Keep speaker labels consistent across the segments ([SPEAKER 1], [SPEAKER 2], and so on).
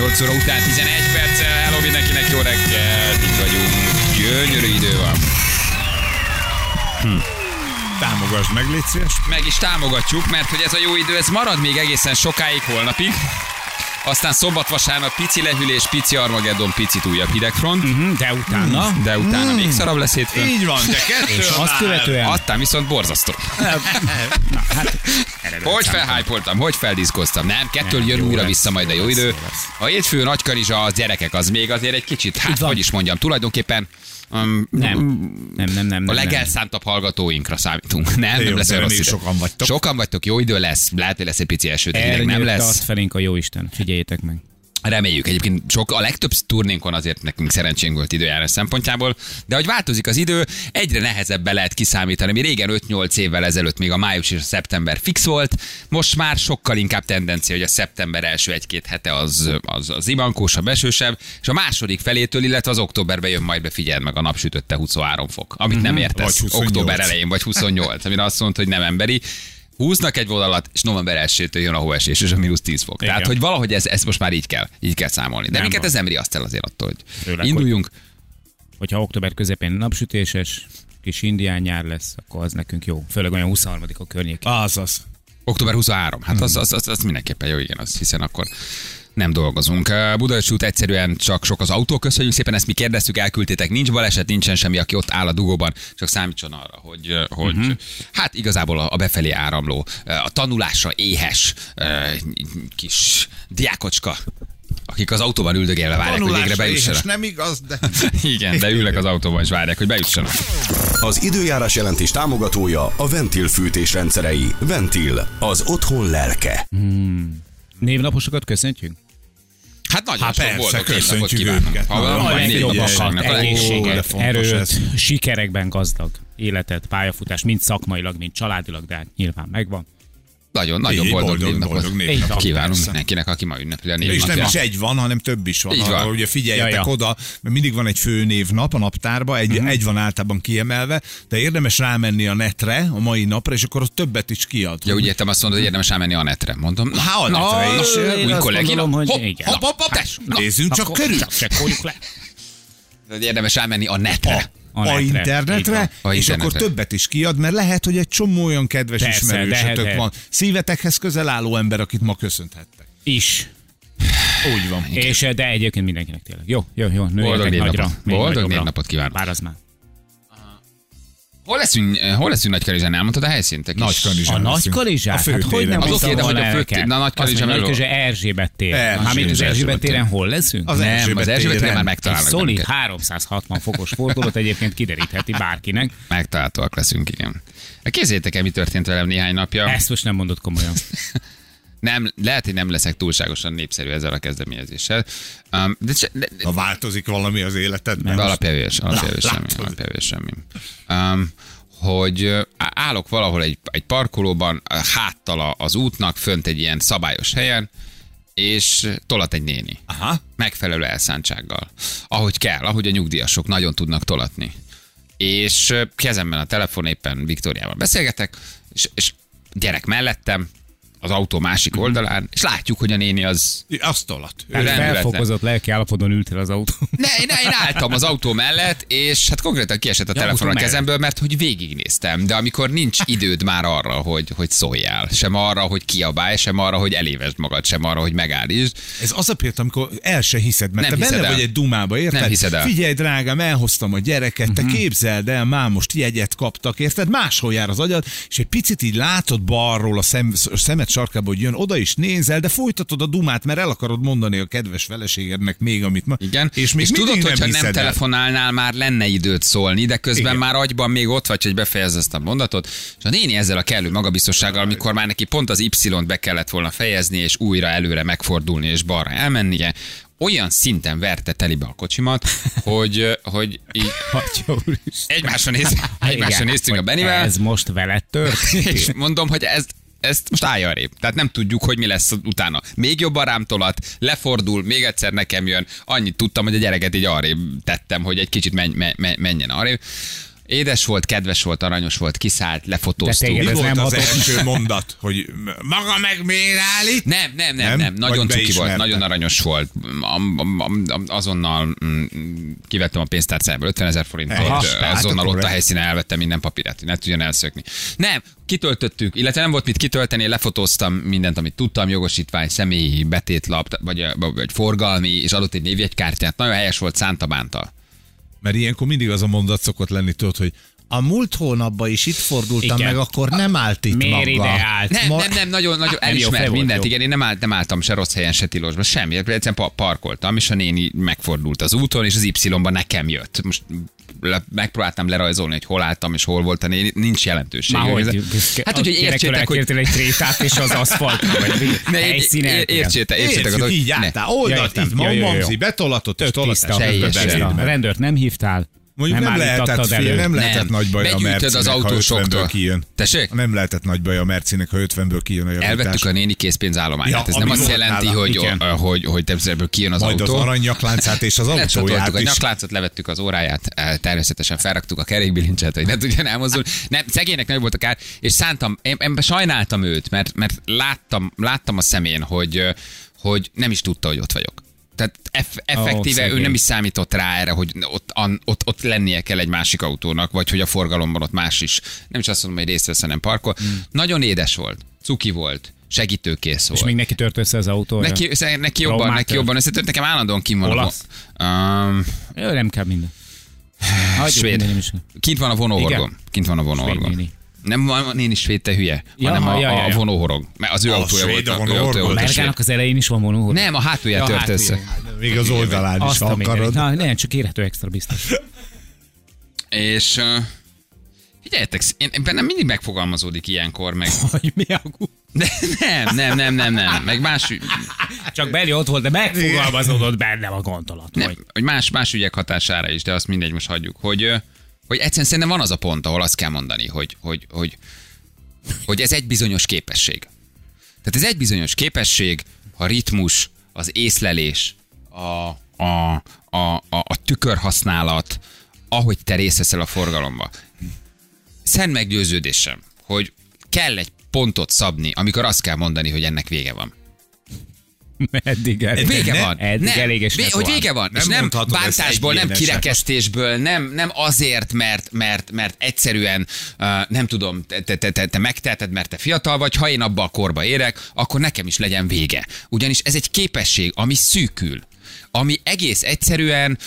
[SPEAKER 1] 8 óra után 11 perc. Hello mindenkinek, jó reggel. Itt vagyunk. Gyönyörű idő van.
[SPEAKER 2] Támogasd meg, légy szíves.
[SPEAKER 1] Meg is támogatjuk, mert hogy ez a jó idő, ez marad még egészen sokáig holnapig. Aztán szombat, vasárnap pici lehűlés, pici Armageddon, picit újabb hidegfront.
[SPEAKER 3] Mhm, De utána...
[SPEAKER 1] De utána még szarabb lesz hétfőn.
[SPEAKER 2] Így van, de kettő
[SPEAKER 3] És
[SPEAKER 2] a
[SPEAKER 3] azt követően...
[SPEAKER 1] Aztán viszont borzasztó.
[SPEAKER 3] Na, hát,
[SPEAKER 1] Hogy felhájpoltam, hogy feldiszkoztam. Nem, kettől
[SPEAKER 3] Nem,
[SPEAKER 1] jön újra
[SPEAKER 3] lesz,
[SPEAKER 1] vissza majd a jó idő. A hétfő nagykanizsa, az gyerekek, az még azért egy kicsit, hát hogy is mondjam, tulajdonképpen um,
[SPEAKER 3] nem, nem, nem, nem.
[SPEAKER 1] a
[SPEAKER 3] nem,
[SPEAKER 1] legelszántabb hallgatóinkra számítunk. Nem,
[SPEAKER 2] Jó,
[SPEAKER 1] nem lesz rossz idő.
[SPEAKER 2] sokan vagytok.
[SPEAKER 1] Sokan vagytok, jó idő lesz, lehet, hogy lesz egy pici eső, de nem lesz.
[SPEAKER 3] azt felénk a jóisten. Figyeljétek meg.
[SPEAKER 1] Reméljük. Egyébként sok, a legtöbb turnénkon azért nekünk szerencsénk volt időjárás szempontjából, de hogy változik az idő, egyre nehezebben lehet kiszámítani. Mi régen 5-8 évvel ezelőtt még a május és a szeptember fix volt, most már sokkal inkább tendencia, hogy a szeptember első egy-két hete az, az, az ivankósabb, esősebb, és a második felétől, illetve az októberben jön majd be, figyeld meg, a nap sütötte 23 fok, amit nem értesz.
[SPEAKER 2] Vagy 28.
[SPEAKER 1] Október elején, vagy 28, amire azt mondta, hogy nem emberi. Húznak egy vonalat, és november 1-től jön a hóesés, és a mínusz 10 fok. Tehát,
[SPEAKER 3] Igen.
[SPEAKER 1] hogy valahogy ez, ez most már így kell, így kell számolni. De
[SPEAKER 3] Nem
[SPEAKER 1] minket
[SPEAKER 3] van.
[SPEAKER 1] ez nem riaszt el azért attól, hogy
[SPEAKER 3] Főleg,
[SPEAKER 1] induljunk.
[SPEAKER 3] Hogyha október közepén napsütéses, kis indián nyár lesz, akkor az nekünk jó. Főleg olyan 23 a környékén.
[SPEAKER 2] Azaz.
[SPEAKER 1] Október 23. Hát az, az, az, az mindenképpen jó, igen, az, hiszen akkor nem dolgozunk. Budaörsi út egyszerűen csak sok az autó. Köszönjük szépen, ezt mi kérdeztük, elküldtétek. Nincs baleset, nincsen semmi, aki ott áll a dugóban, csak számítson arra, hogy, hogy uh-huh. hát igazából a, befelé áramló, a tanulásra éhes kis diákocska, akik az autóban üldögélve várják, hogy végre
[SPEAKER 2] Tanulásra
[SPEAKER 1] bejussanak.
[SPEAKER 2] éhes nem igaz, de...
[SPEAKER 1] Igen, de ülnek az autóban és várják, hogy bejussanak.
[SPEAKER 4] Az időjárás jelentés támogatója a Ventil fűtés rendszerei. Ventil, az otthon lelke.
[SPEAKER 3] Névnaposokat köszöntjük?
[SPEAKER 1] Hát nagyon
[SPEAKER 2] Hát
[SPEAKER 1] sok
[SPEAKER 2] persze,
[SPEAKER 1] boldog
[SPEAKER 2] köszöntjük
[SPEAKER 1] kívánok.
[SPEAKER 2] őket. Ó, de
[SPEAKER 3] egészséget,
[SPEAKER 2] fontos
[SPEAKER 3] erőt,
[SPEAKER 2] ez.
[SPEAKER 3] sikerekben gazdag életet, pályafutás, mind szakmailag, mind családilag, de hát nyilván megvan.
[SPEAKER 1] Nagyon, nagyon
[SPEAKER 2] Így,
[SPEAKER 1] boldog,
[SPEAKER 2] boldog,
[SPEAKER 1] névnapot.
[SPEAKER 2] boldog névnapot.
[SPEAKER 1] Kívánunk
[SPEAKER 2] persze.
[SPEAKER 1] mindenkinek, aki ma ünnepli a
[SPEAKER 2] És nem is egy van, hanem több is van.
[SPEAKER 1] Így van.
[SPEAKER 2] Arra, ugye figyeljetek
[SPEAKER 3] Ja, ja.
[SPEAKER 2] oda, mert mindig van egy főnévnap a naptárba, egy,
[SPEAKER 1] Mhm.
[SPEAKER 2] egy van általában kiemelve, de érdemes rámenni a netre a mai napra, és akkor ott többet is kiad.
[SPEAKER 1] Ja, úgy értem azt mondod, hogy érdemes elmenni a netre. Mondom,
[SPEAKER 2] Há, a netre is.
[SPEAKER 3] Én azt gondolom, hogy
[SPEAKER 1] Hopp,
[SPEAKER 3] igen.
[SPEAKER 1] hopp, hopp, hopp. Na,
[SPEAKER 2] Nézzünk csak körül.
[SPEAKER 3] Csak csekkoljuk le.
[SPEAKER 1] érdemes elmenni a netre.
[SPEAKER 3] A
[SPEAKER 2] A,
[SPEAKER 3] netre.
[SPEAKER 2] Internetre.
[SPEAKER 1] A
[SPEAKER 2] és
[SPEAKER 1] internetre.
[SPEAKER 2] akkor többet is kiad, mert lehet, hogy egy csomó olyan kedves
[SPEAKER 3] Persze,
[SPEAKER 2] ismerősötök
[SPEAKER 3] de-
[SPEAKER 2] van. Szívetekhez közel álló ember, akit ma köszönhettek.
[SPEAKER 3] Is.
[SPEAKER 2] Úgy van.
[SPEAKER 3] És, de egyébként mindenkinek tényleg. Jó, jó, jó.
[SPEAKER 1] Boldog névnapot. Boldog névnapot kívánok.
[SPEAKER 3] Bár az már.
[SPEAKER 1] Hol leszünk, eh, hol leszünk Nagykanizsán? Elmondtad a helyszínt?
[SPEAKER 3] A
[SPEAKER 2] leszünk.
[SPEAKER 3] nagy kanizsát?
[SPEAKER 2] A
[SPEAKER 3] Hát hogy nem.
[SPEAKER 1] Az oké, de hogy a főtér- na, nagy
[SPEAKER 3] Azt
[SPEAKER 1] kanizsa
[SPEAKER 3] mondja,
[SPEAKER 1] mellől-
[SPEAKER 3] hogy Erzsébet tér.
[SPEAKER 2] Erzsébet
[SPEAKER 3] Mármint az. Erzsébet téren hol leszünk?
[SPEAKER 2] Az
[SPEAKER 1] Nem,
[SPEAKER 2] Erzsébet
[SPEAKER 1] az Erzsébet téren már
[SPEAKER 2] téren.
[SPEAKER 3] Egy
[SPEAKER 1] megtalálnak
[SPEAKER 3] szolid
[SPEAKER 1] bennünket.
[SPEAKER 3] 360 fokos fordulót egyébként kiderítheti bárkinek.
[SPEAKER 1] Megtaláltóak leszünk, igen. Képzeljétek el, mi történt velem néhány napja.
[SPEAKER 3] Ezt most nem mondod komolyan.
[SPEAKER 1] Nem, lehet, hogy nem leszek túlságosan népszerű ezzel a kezdeményezéssel. Um, de, se- de,
[SPEAKER 2] Ha változik valami az életedben.
[SPEAKER 1] De alapjövés
[SPEAKER 2] Na,
[SPEAKER 1] semmi,
[SPEAKER 2] látod.
[SPEAKER 1] alapjövés semmi. Um, hogy állok valahol egy, egy parkolóban, ö, háttal a- az útnak, fönt egy ilyen szabályos helyen, és tolat egy néni.
[SPEAKER 2] Aha.
[SPEAKER 1] Megfelelő elszántsággal. Ahogy kell, ahogy a nyugdíjasok nagyon tudnak tolatni. És kezemben a telefon, éppen Viktóriával beszélgetek, és, és gyerek mellettem, az autó másik oldalán, és látjuk, hogy a néni az Rendületlen.
[SPEAKER 3] felfokozott lelki állapodon ültél az autó.
[SPEAKER 1] ne, ne, én álltam az autó mellett, és hát konkrétan kiesett a
[SPEAKER 3] Ja,
[SPEAKER 1] telefon a kezemből, mert hogy végignéztem, de amikor nincs időd már arra, hogy, hogy szóljál, sem arra, hogy kiabálj, sem arra, hogy elévesd magad, sem arra, hogy megállítsd.
[SPEAKER 2] Ez az a pillanat, amikor el se hiszed, mert
[SPEAKER 1] Nem
[SPEAKER 2] te
[SPEAKER 1] hiszed
[SPEAKER 2] benne
[SPEAKER 1] el.
[SPEAKER 2] vagy egy dumába, érted?
[SPEAKER 1] Nem hiszed el.
[SPEAKER 2] Figyelj, drágám, elhoztam a gyereket, te képzeld el, már most jegyet kaptak, érted? Máshol jár az agyad, és egy picit így látod balról a, szem, a szemed sarkába, hogy jön, oda is nézel, de folytatod a dumát, mert el akarod mondani a kedves feleségednek még, amit ma...
[SPEAKER 1] Igen.
[SPEAKER 2] És még
[SPEAKER 1] és tudod,
[SPEAKER 2] mindig
[SPEAKER 1] hogyha nem,
[SPEAKER 2] el.
[SPEAKER 1] telefonálnál, már lenne időt szólni, de közben
[SPEAKER 2] Igen.
[SPEAKER 1] már agyban még ott vagy, hogy befejezd ezt a mondatot. És a néni ezzel a kellő magabiztossággal, amikor már neki pont az Y-t be kellett volna fejezni, és újra előre megfordulni, és balra elmennie, olyan szinten verte telibe a kocsimat, hogy, hogy így egymásra, néz, egymásra néztünk a Benivel,
[SPEAKER 3] Ez most veled történt?
[SPEAKER 1] és mondom, hogy ez, ezt most állj arrébb. Tehát nem tudjuk, hogy mi lesz utána. Még jobban rám tolat, lefordul, még egyszer nekem jön. Annyit tudtam, hogy a gyereket így arrébb tettem, hogy egy kicsit menj, menj, menjen arrébb. Édes volt, kedves volt, aranyos volt, kiszállt,
[SPEAKER 3] téged
[SPEAKER 2] Mi volt
[SPEAKER 3] nem
[SPEAKER 2] az
[SPEAKER 3] hatott?
[SPEAKER 2] első mondat, hogy maga meg miért állít?
[SPEAKER 1] Nem, nem, nem,
[SPEAKER 2] Nem?
[SPEAKER 1] nem. Nagyon cuki volt, nagyon aranyos volt. Azonnal mm, kivettem a pénztárcából 50 ezer forintot,
[SPEAKER 2] tehát
[SPEAKER 1] azonnal ott a helyszínen elvettem minden papírát, hogy ne tudjon elszökni. Nem, kitöltöttük, illetve nem volt mit kitölteni, lefotóztam mindent, amit tudtam, jogosítvány, személyi betétlap, vagy, vagy forgalmi, és adott egy névjegykártyát. Nagyon helyes volt Szánta Bántal.
[SPEAKER 2] Mert ilyenkor mindig az a mondat szokott lenni, tudod, hogy a múlt hónapban is itt fordultam
[SPEAKER 3] Igen.
[SPEAKER 2] meg, akkor nem állt itt
[SPEAKER 3] Miért
[SPEAKER 2] maga.
[SPEAKER 3] ide állt?
[SPEAKER 1] Nem, nem, nem, nagyon, nagyon
[SPEAKER 3] Nem, jó,
[SPEAKER 1] elismert mindent.
[SPEAKER 3] jó.
[SPEAKER 1] Igen, én nem, állt, nem álltam se rossz helyen, se tilosban, semmi. Egyszerűen pa- parkoltam, és a néni megfordult az úton, és az Y-ba nekem jött. Most le, megpróbáltam lerajzolni, hogy hol álltam, és hol volt a néni, nincs jelentőség.
[SPEAKER 3] Már hogy?
[SPEAKER 1] Hát, hogy értsétek, hogy
[SPEAKER 3] egy trétát, és az aszfaltra, vagy
[SPEAKER 1] ne,
[SPEAKER 3] helyszínen.
[SPEAKER 1] ér- értsétek, értsétek,
[SPEAKER 2] Értjük,
[SPEAKER 1] hogy
[SPEAKER 2] így álltál, oldalt,
[SPEAKER 3] értem.
[SPEAKER 2] itt
[SPEAKER 3] Ja, jó, jó, jó.
[SPEAKER 2] mamamzi, betolatot, és tolatás.
[SPEAKER 3] rendőrt nem hívtál,
[SPEAKER 2] Mondjuk nem, lehetett,
[SPEAKER 3] állítottad
[SPEAKER 2] fél,
[SPEAKER 3] elő.
[SPEAKER 2] nem lehetett nagy baj a
[SPEAKER 1] az
[SPEAKER 2] Mercinek, ha 50-ből
[SPEAKER 1] autósoktól.
[SPEAKER 2] kijön.
[SPEAKER 1] Tessék?
[SPEAKER 2] Nem lehetett nagy baj a Mercinek, ha 50-ből kijön a javítás.
[SPEAKER 1] Elvettük a néni készpénzállományát.
[SPEAKER 2] Ja,
[SPEAKER 1] Ez nem azt jelenti,
[SPEAKER 2] nála.
[SPEAKER 1] hogy,
[SPEAKER 3] Igen.
[SPEAKER 1] hogy, hogy, hogy ebből kijön az
[SPEAKER 2] Majd
[SPEAKER 1] autó.
[SPEAKER 2] az aranynyakláncát és az autóját
[SPEAKER 1] Lecsatoltuk a
[SPEAKER 2] is.
[SPEAKER 1] nyakláncot, levettük az óráját, természetesen felraktuk a kerékbilincset, hogy ne tudjon elmozdulni. Nem, szegénynek nagy volt a kár, és szántam, én, én sajnáltam őt, mert, mert láttam, láttam a szemén, hogy, hogy nem is tudta, hogy ott vagyok. Tehát eff, effektíve ő
[SPEAKER 3] szegény.
[SPEAKER 1] nem is számított rá erre, hogy ott, an, ott, ott lennie kell egy másik autónak, vagy hogy a forgalomban ott más is. Nem is azt mondom, hogy részt vesz, hanem parkol. Hmm. Nagyon édes volt, cuki volt, segítőkész volt.
[SPEAKER 3] és még neki tört össze az autó.
[SPEAKER 1] Neki, neki jobban, neki jobban összetört, nekem állandóan kim van
[SPEAKER 3] Olasz?
[SPEAKER 1] um,
[SPEAKER 3] Ő nem kell minden. Hagyjuk
[SPEAKER 1] svéd. Kint van a vonóhorgom.
[SPEAKER 3] Igen?
[SPEAKER 1] Kint van a
[SPEAKER 3] néni.
[SPEAKER 1] Nem van néni svéd, te hülye,
[SPEAKER 3] Ja,
[SPEAKER 1] hanem a,
[SPEAKER 3] ja, ja,
[SPEAKER 1] a vonóhorog. Mert az ő
[SPEAKER 2] A
[SPEAKER 1] autója volt.
[SPEAKER 2] a vonóhorgom?
[SPEAKER 1] autója volt a.
[SPEAKER 3] Mergának az elején is van vonó.
[SPEAKER 1] Nem, a hátulját
[SPEAKER 3] Ja,
[SPEAKER 1] tört össze.
[SPEAKER 3] hátulján.
[SPEAKER 2] Még az oldalán is, ha
[SPEAKER 3] a
[SPEAKER 2] akarod.
[SPEAKER 3] Na, nem, csak érhető extra biztos.
[SPEAKER 1] És uh, figyeljetek, én, bennem mindig megfogalmazódik ilyenkor, meg...
[SPEAKER 3] Hogy mi a gú?
[SPEAKER 1] De nem, nem, nem, nem, nem. Meg más,
[SPEAKER 3] Csak Beli ott volt, de megfogalmazódott bennem a gondolat.
[SPEAKER 1] nem,
[SPEAKER 3] Hogy
[SPEAKER 1] hogy más, más ügyek hatására is, de azt mindegy, most hagyjuk. Hogy, ö, hogy egyszerűen szerintem van az a pont, ahol azt kell mondani, hogy, hogy, hogy, hogy ez egy bizonyos képesség. Tehát ez egy bizonyos képesség, a ritmus, az észlelés, a, a, a, a, a tükörhasználat, ahogy te részt veszel a forgalomba. Szent meggyőződésem, hogy kell egy pontot szabni, amikor azt kell mondani, hogy ennek vége van.
[SPEAKER 3] eddig elég.
[SPEAKER 1] Vége van.
[SPEAKER 3] eddig
[SPEAKER 1] nem,
[SPEAKER 3] elégesnek
[SPEAKER 1] vé- hogy vége van.
[SPEAKER 2] Nem
[SPEAKER 1] és nem bántásból, nem kirekesztésből, nem, nem azért, mert, mert, mert egyszerűen, uh, nem tudom, te, te, te, te, te megteheted, mert te fiatal vagy, ha én abba a korba érek, akkor nekem is legyen vége. Ugyanis ez egy képesség, ami szűkül ami egész egyszerűen,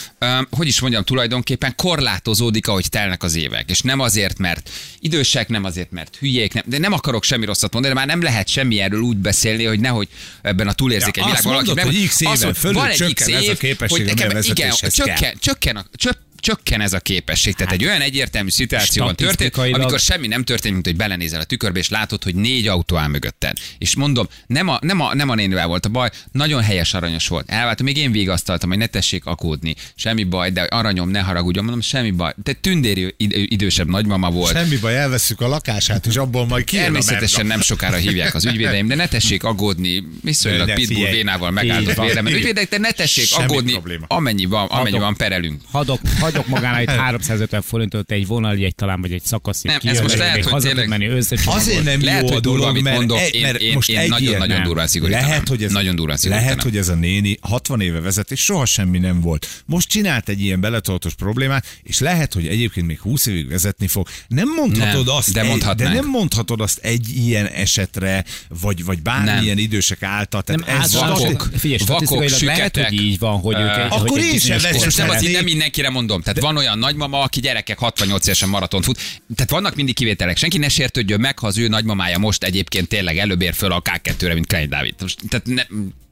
[SPEAKER 1] hogy is mondjam, tulajdonképpen korlátozódik, ahogy telnek az évek. És nem azért, mert idősek, nem azért, mert hülyék, nem, de nem akarok semmi rosszat mondani, de már nem lehet semmi erről úgy beszélni, hogy nehogy ebben a túlérzékeny
[SPEAKER 2] Ja,
[SPEAKER 1] világban valaki
[SPEAKER 2] mondod,
[SPEAKER 1] nem,
[SPEAKER 2] hogy X éven
[SPEAKER 1] azt,
[SPEAKER 2] fölül
[SPEAKER 1] van egy
[SPEAKER 2] csökken
[SPEAKER 1] X
[SPEAKER 2] ez a
[SPEAKER 1] év,
[SPEAKER 2] képesség,
[SPEAKER 1] hogy nekem, igen, csökken, csökken, a, csöpp, csökken ez a képesség. Tehát egy olyan egyértelmű szituációban történt, amikor semmi nem történt, mint hogy belenézel a tükörbe, és látod, hogy négy autó áll mögötted. És mondom, nem a, nem a, nem a nénivel volt a baj, nagyon helyes aranyos volt. Elváltam, még én végigasztaltam, hogy ne tessék akódni. Semmi baj, de aranyom, ne haragudjon, mondom, semmi baj. Te tündéri id- idősebb nagymama volt.
[SPEAKER 2] Semmi baj, elveszük a lakását, és abból majd a
[SPEAKER 1] Természetesen nem sokára hívják az ügyvédeim, de ne tessék aggódni, viszonylag pitbull vénával megáldott vélemény. Ügyvédek, de ne tessék aggódni, amennyi van, amennyi van perelünk.
[SPEAKER 3] Hadok, hagyok magának egy 350 forintot, egy vonaljegy talán, vagy egy szakaszig.
[SPEAKER 1] Nem, ez most lehet, hogy tényleg-
[SPEAKER 3] menni összecsomagolni.
[SPEAKER 2] Azért nem
[SPEAKER 1] Lehet,
[SPEAKER 2] jó
[SPEAKER 1] hogy durva, amit
[SPEAKER 2] mert,
[SPEAKER 1] mondok,
[SPEAKER 2] e-
[SPEAKER 1] én-
[SPEAKER 2] mert
[SPEAKER 1] én-
[SPEAKER 2] most
[SPEAKER 1] én
[SPEAKER 2] egy
[SPEAKER 1] nagyon-nagyon durván szigorítanám.
[SPEAKER 2] Lehet, hogy ez,
[SPEAKER 1] Nagyon durván szigorítanám.
[SPEAKER 2] lehet, hogy ez a néni 60 éve vezet, és soha semmi nem volt. Most csinált egy ilyen beletoltos problémát, és lehet, hogy egyébként még 20 évig vezetni fog. Nem mondhatod
[SPEAKER 1] Nem,
[SPEAKER 2] azt,
[SPEAKER 1] de
[SPEAKER 2] egy, de nem mondhatod azt egy ilyen esetre, vagy, vagy bármilyen idősek által. Tehát
[SPEAKER 3] Nem,
[SPEAKER 2] ez
[SPEAKER 1] vakok,
[SPEAKER 3] figyelj,
[SPEAKER 1] vakok,
[SPEAKER 3] lehet, hogy így van, hogy ők
[SPEAKER 2] Akkor én sem veszek
[SPEAKER 1] most nem mindenkire mondom. Tehát van olyan nagymama, aki gyerekek 68 évesen maraton fut. Tehát vannak mindig kivételek. Senki ne sértődjön meg, ha az ő nagymamája most egyébként tényleg előbb ér föl a K2-re, mint Klein Dávid. Most, tehát ne,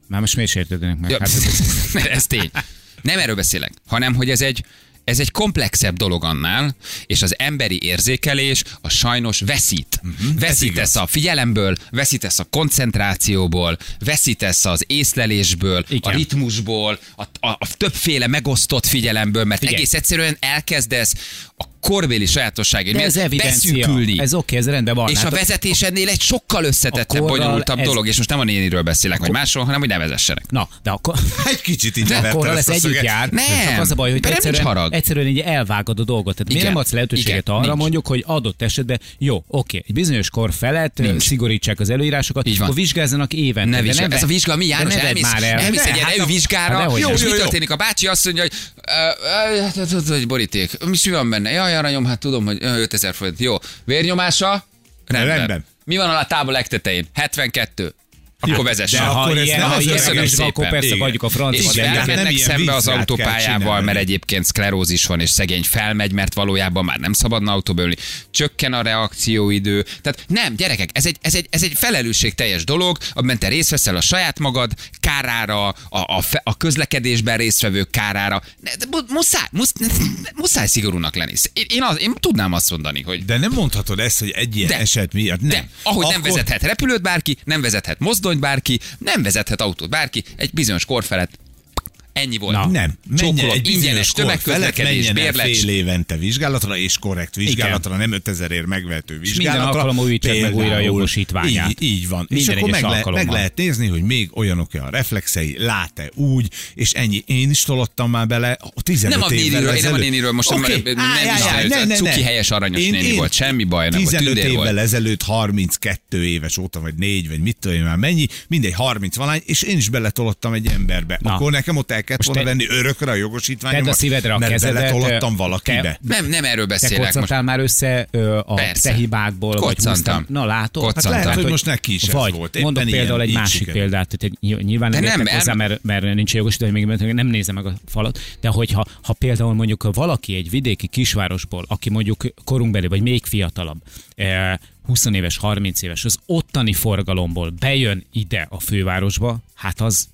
[SPEAKER 3] Már most miért sértődnek meg?
[SPEAKER 1] Ja,
[SPEAKER 3] Hát, ez-
[SPEAKER 1] ez tény. Nem erről beszélek, hanem hogy ez egy, ez egy komplexebb dolog annál, és az emberi érzékelés a sajnos veszít. Uh-huh, veszítesz a figyelemből, veszítesz a koncentrációból, veszítesz az észlelésből,
[SPEAKER 3] Igen.
[SPEAKER 1] a ritmusból, a, a, a többféle megosztott figyelemből, mert
[SPEAKER 3] Figyelj.
[SPEAKER 1] egész egyszerűen elkezdesz a korbéli sajátosságai
[SPEAKER 3] ez
[SPEAKER 1] miatt
[SPEAKER 3] evidencia.
[SPEAKER 1] beszűkülni.
[SPEAKER 3] Ez oké, ez rendben van.
[SPEAKER 1] és
[SPEAKER 3] Hát
[SPEAKER 1] a vezetés ennél egy sokkal összetettebb, bonyolultabb
[SPEAKER 3] ez-
[SPEAKER 1] dolog, és most nem a néniről beszélek, vagy másról, hanem hogy ne vezessenek.
[SPEAKER 3] Na, de akkor...
[SPEAKER 2] Egy kicsit így
[SPEAKER 3] akkor lesz együtt
[SPEAKER 2] szöget.
[SPEAKER 3] jár.
[SPEAKER 1] Nem,
[SPEAKER 3] az a baj, hogy egyszerűen,
[SPEAKER 1] harag.
[SPEAKER 3] egyszerűen így elvágod a dolgot. Tehát miért nem adsz lehetőséget
[SPEAKER 1] Igen,
[SPEAKER 3] arra,
[SPEAKER 1] nincs.
[SPEAKER 3] mondjuk, hogy adott esetben, jó, oké, egy bizonyos kor felett nincs. Szigorítsák az előírásokat,
[SPEAKER 1] Így van.
[SPEAKER 3] akkor vizsgázzanak évente.
[SPEAKER 1] Ne
[SPEAKER 3] de
[SPEAKER 1] vizsgál. Ez a vizsga mi, János? Elmész,
[SPEAKER 3] már el.
[SPEAKER 1] elmész egy ilyen
[SPEAKER 2] hát a-
[SPEAKER 1] elővizsgára,
[SPEAKER 3] Hát dehogy
[SPEAKER 1] és mi történik? A bácsi azt mondja, hogy boríték. Mi van benne? Jaj, aranyom, hát tudom, hogy ö, 5000 forint. Jó. Vérnyomása? Rendben.
[SPEAKER 2] Rendben.
[SPEAKER 1] Mi van a tábla legtetején? 72. Akkor vezesse.
[SPEAKER 2] de akkor ez
[SPEAKER 3] ilyen,
[SPEAKER 2] nem
[SPEAKER 3] ha
[SPEAKER 2] az
[SPEAKER 3] ilyen
[SPEAKER 2] öregek
[SPEAKER 3] vizsga, akkor
[SPEAKER 1] szépen.
[SPEAKER 3] persze adjuk a
[SPEAKER 1] És
[SPEAKER 3] francia.
[SPEAKER 2] Igen, de hát nem
[SPEAKER 1] elmennek
[SPEAKER 2] ilyen
[SPEAKER 1] szembe az autópályával, mert egyébként szklerózis van, és szegény felmegy, mert valójában már nem szabadna autóba ülni. Csökken a reakcióidő. Tehát nem, gyerekek, ez egy, ez egy, ez egy felelősségteljes dolog, amiben te részt veszel a saját magad kárára, a, a, fe, a közlekedésben résztvevők kárára. Muszáj, musz, ne- ne- muszáj szigorúnak lenni. Én, én, az, én tudnám azt mondani, hogy
[SPEAKER 2] De nem mondhatod ezt, hogy egy ilyen
[SPEAKER 1] De.
[SPEAKER 2] eset miatt nem.
[SPEAKER 1] de, ahogy nem vezethet repülőt bárki, nem vezethet mozdonyt bárki, nem vezethet autót. Bárki, egy bizonyos kor felett ennyi volt.
[SPEAKER 3] Na.
[SPEAKER 2] Nem, menjen
[SPEAKER 1] Csókolom, ingyenes tömegközlekedés, bérlet.
[SPEAKER 2] fél évente vizsgálatra, és korrekt vizsgálatra, nem 5000 ér megvehető
[SPEAKER 3] minden
[SPEAKER 2] vizsgálatra.
[SPEAKER 3] alkalommal újítsák meg újra a jogosítványát.
[SPEAKER 2] Így, így van. és
[SPEAKER 3] Minden
[SPEAKER 2] akkor
[SPEAKER 3] egyes
[SPEAKER 2] meg, le, meg lehet nézni, hogy még olyanok-e a reflexei, lát-e úgy, és ennyi. Én is tolottam már bele a 15
[SPEAKER 1] Nem a néniről, én nem a néniről, most
[SPEAKER 2] Oké,
[SPEAKER 1] nem- is
[SPEAKER 2] állj,
[SPEAKER 1] előtt.
[SPEAKER 2] ne, ne, ne.
[SPEAKER 1] Cuki helyes, aranyos néni volt, semmi baj, nem volt,
[SPEAKER 2] 15
[SPEAKER 1] tündér
[SPEAKER 2] évvel
[SPEAKER 1] volt.
[SPEAKER 2] ezelőtt 32 éves óta, vagy 4, vagy mit tudom én már mennyi, mindegy 30 valány, és én is beletolottam egy emberbe.
[SPEAKER 3] Na.
[SPEAKER 2] Akkor nekem ott kellett
[SPEAKER 3] Most
[SPEAKER 2] volna
[SPEAKER 3] te-
[SPEAKER 2] venni örökre a jogosítványomat,
[SPEAKER 3] a szívedre a
[SPEAKER 2] mert
[SPEAKER 3] kezedet,
[SPEAKER 2] beletolottam
[SPEAKER 3] te-
[SPEAKER 2] valakibe.
[SPEAKER 1] Nem, nem erről
[SPEAKER 3] Te
[SPEAKER 1] beszélek most.
[SPEAKER 3] koccantal már össze ö, a
[SPEAKER 1] Persze.
[SPEAKER 3] te hibákból, vagy
[SPEAKER 1] Koccantam.
[SPEAKER 3] húztam. Na látod?
[SPEAKER 1] Koccantam. Hát
[SPEAKER 2] lehet, hogy most neki is ez
[SPEAKER 3] vagy,
[SPEAKER 2] volt. Éppen
[SPEAKER 3] Mondok
[SPEAKER 2] ilyen,
[SPEAKER 3] például egy másik
[SPEAKER 2] sikerült.
[SPEAKER 3] példát, hogy ny- nyilván nem,
[SPEAKER 1] nem, el-
[SPEAKER 3] hozzá, mert, mert nincs jogosítvány, még mert nem nézem meg a falat, de hogyha ha például mondjuk valaki egy vidéki kisvárosból, aki mondjuk korunkbeli, vagy még fiatalabb, eh, 20 éves, 30 éves, az ottani forgalomból bejön ide a fővárosba, hát az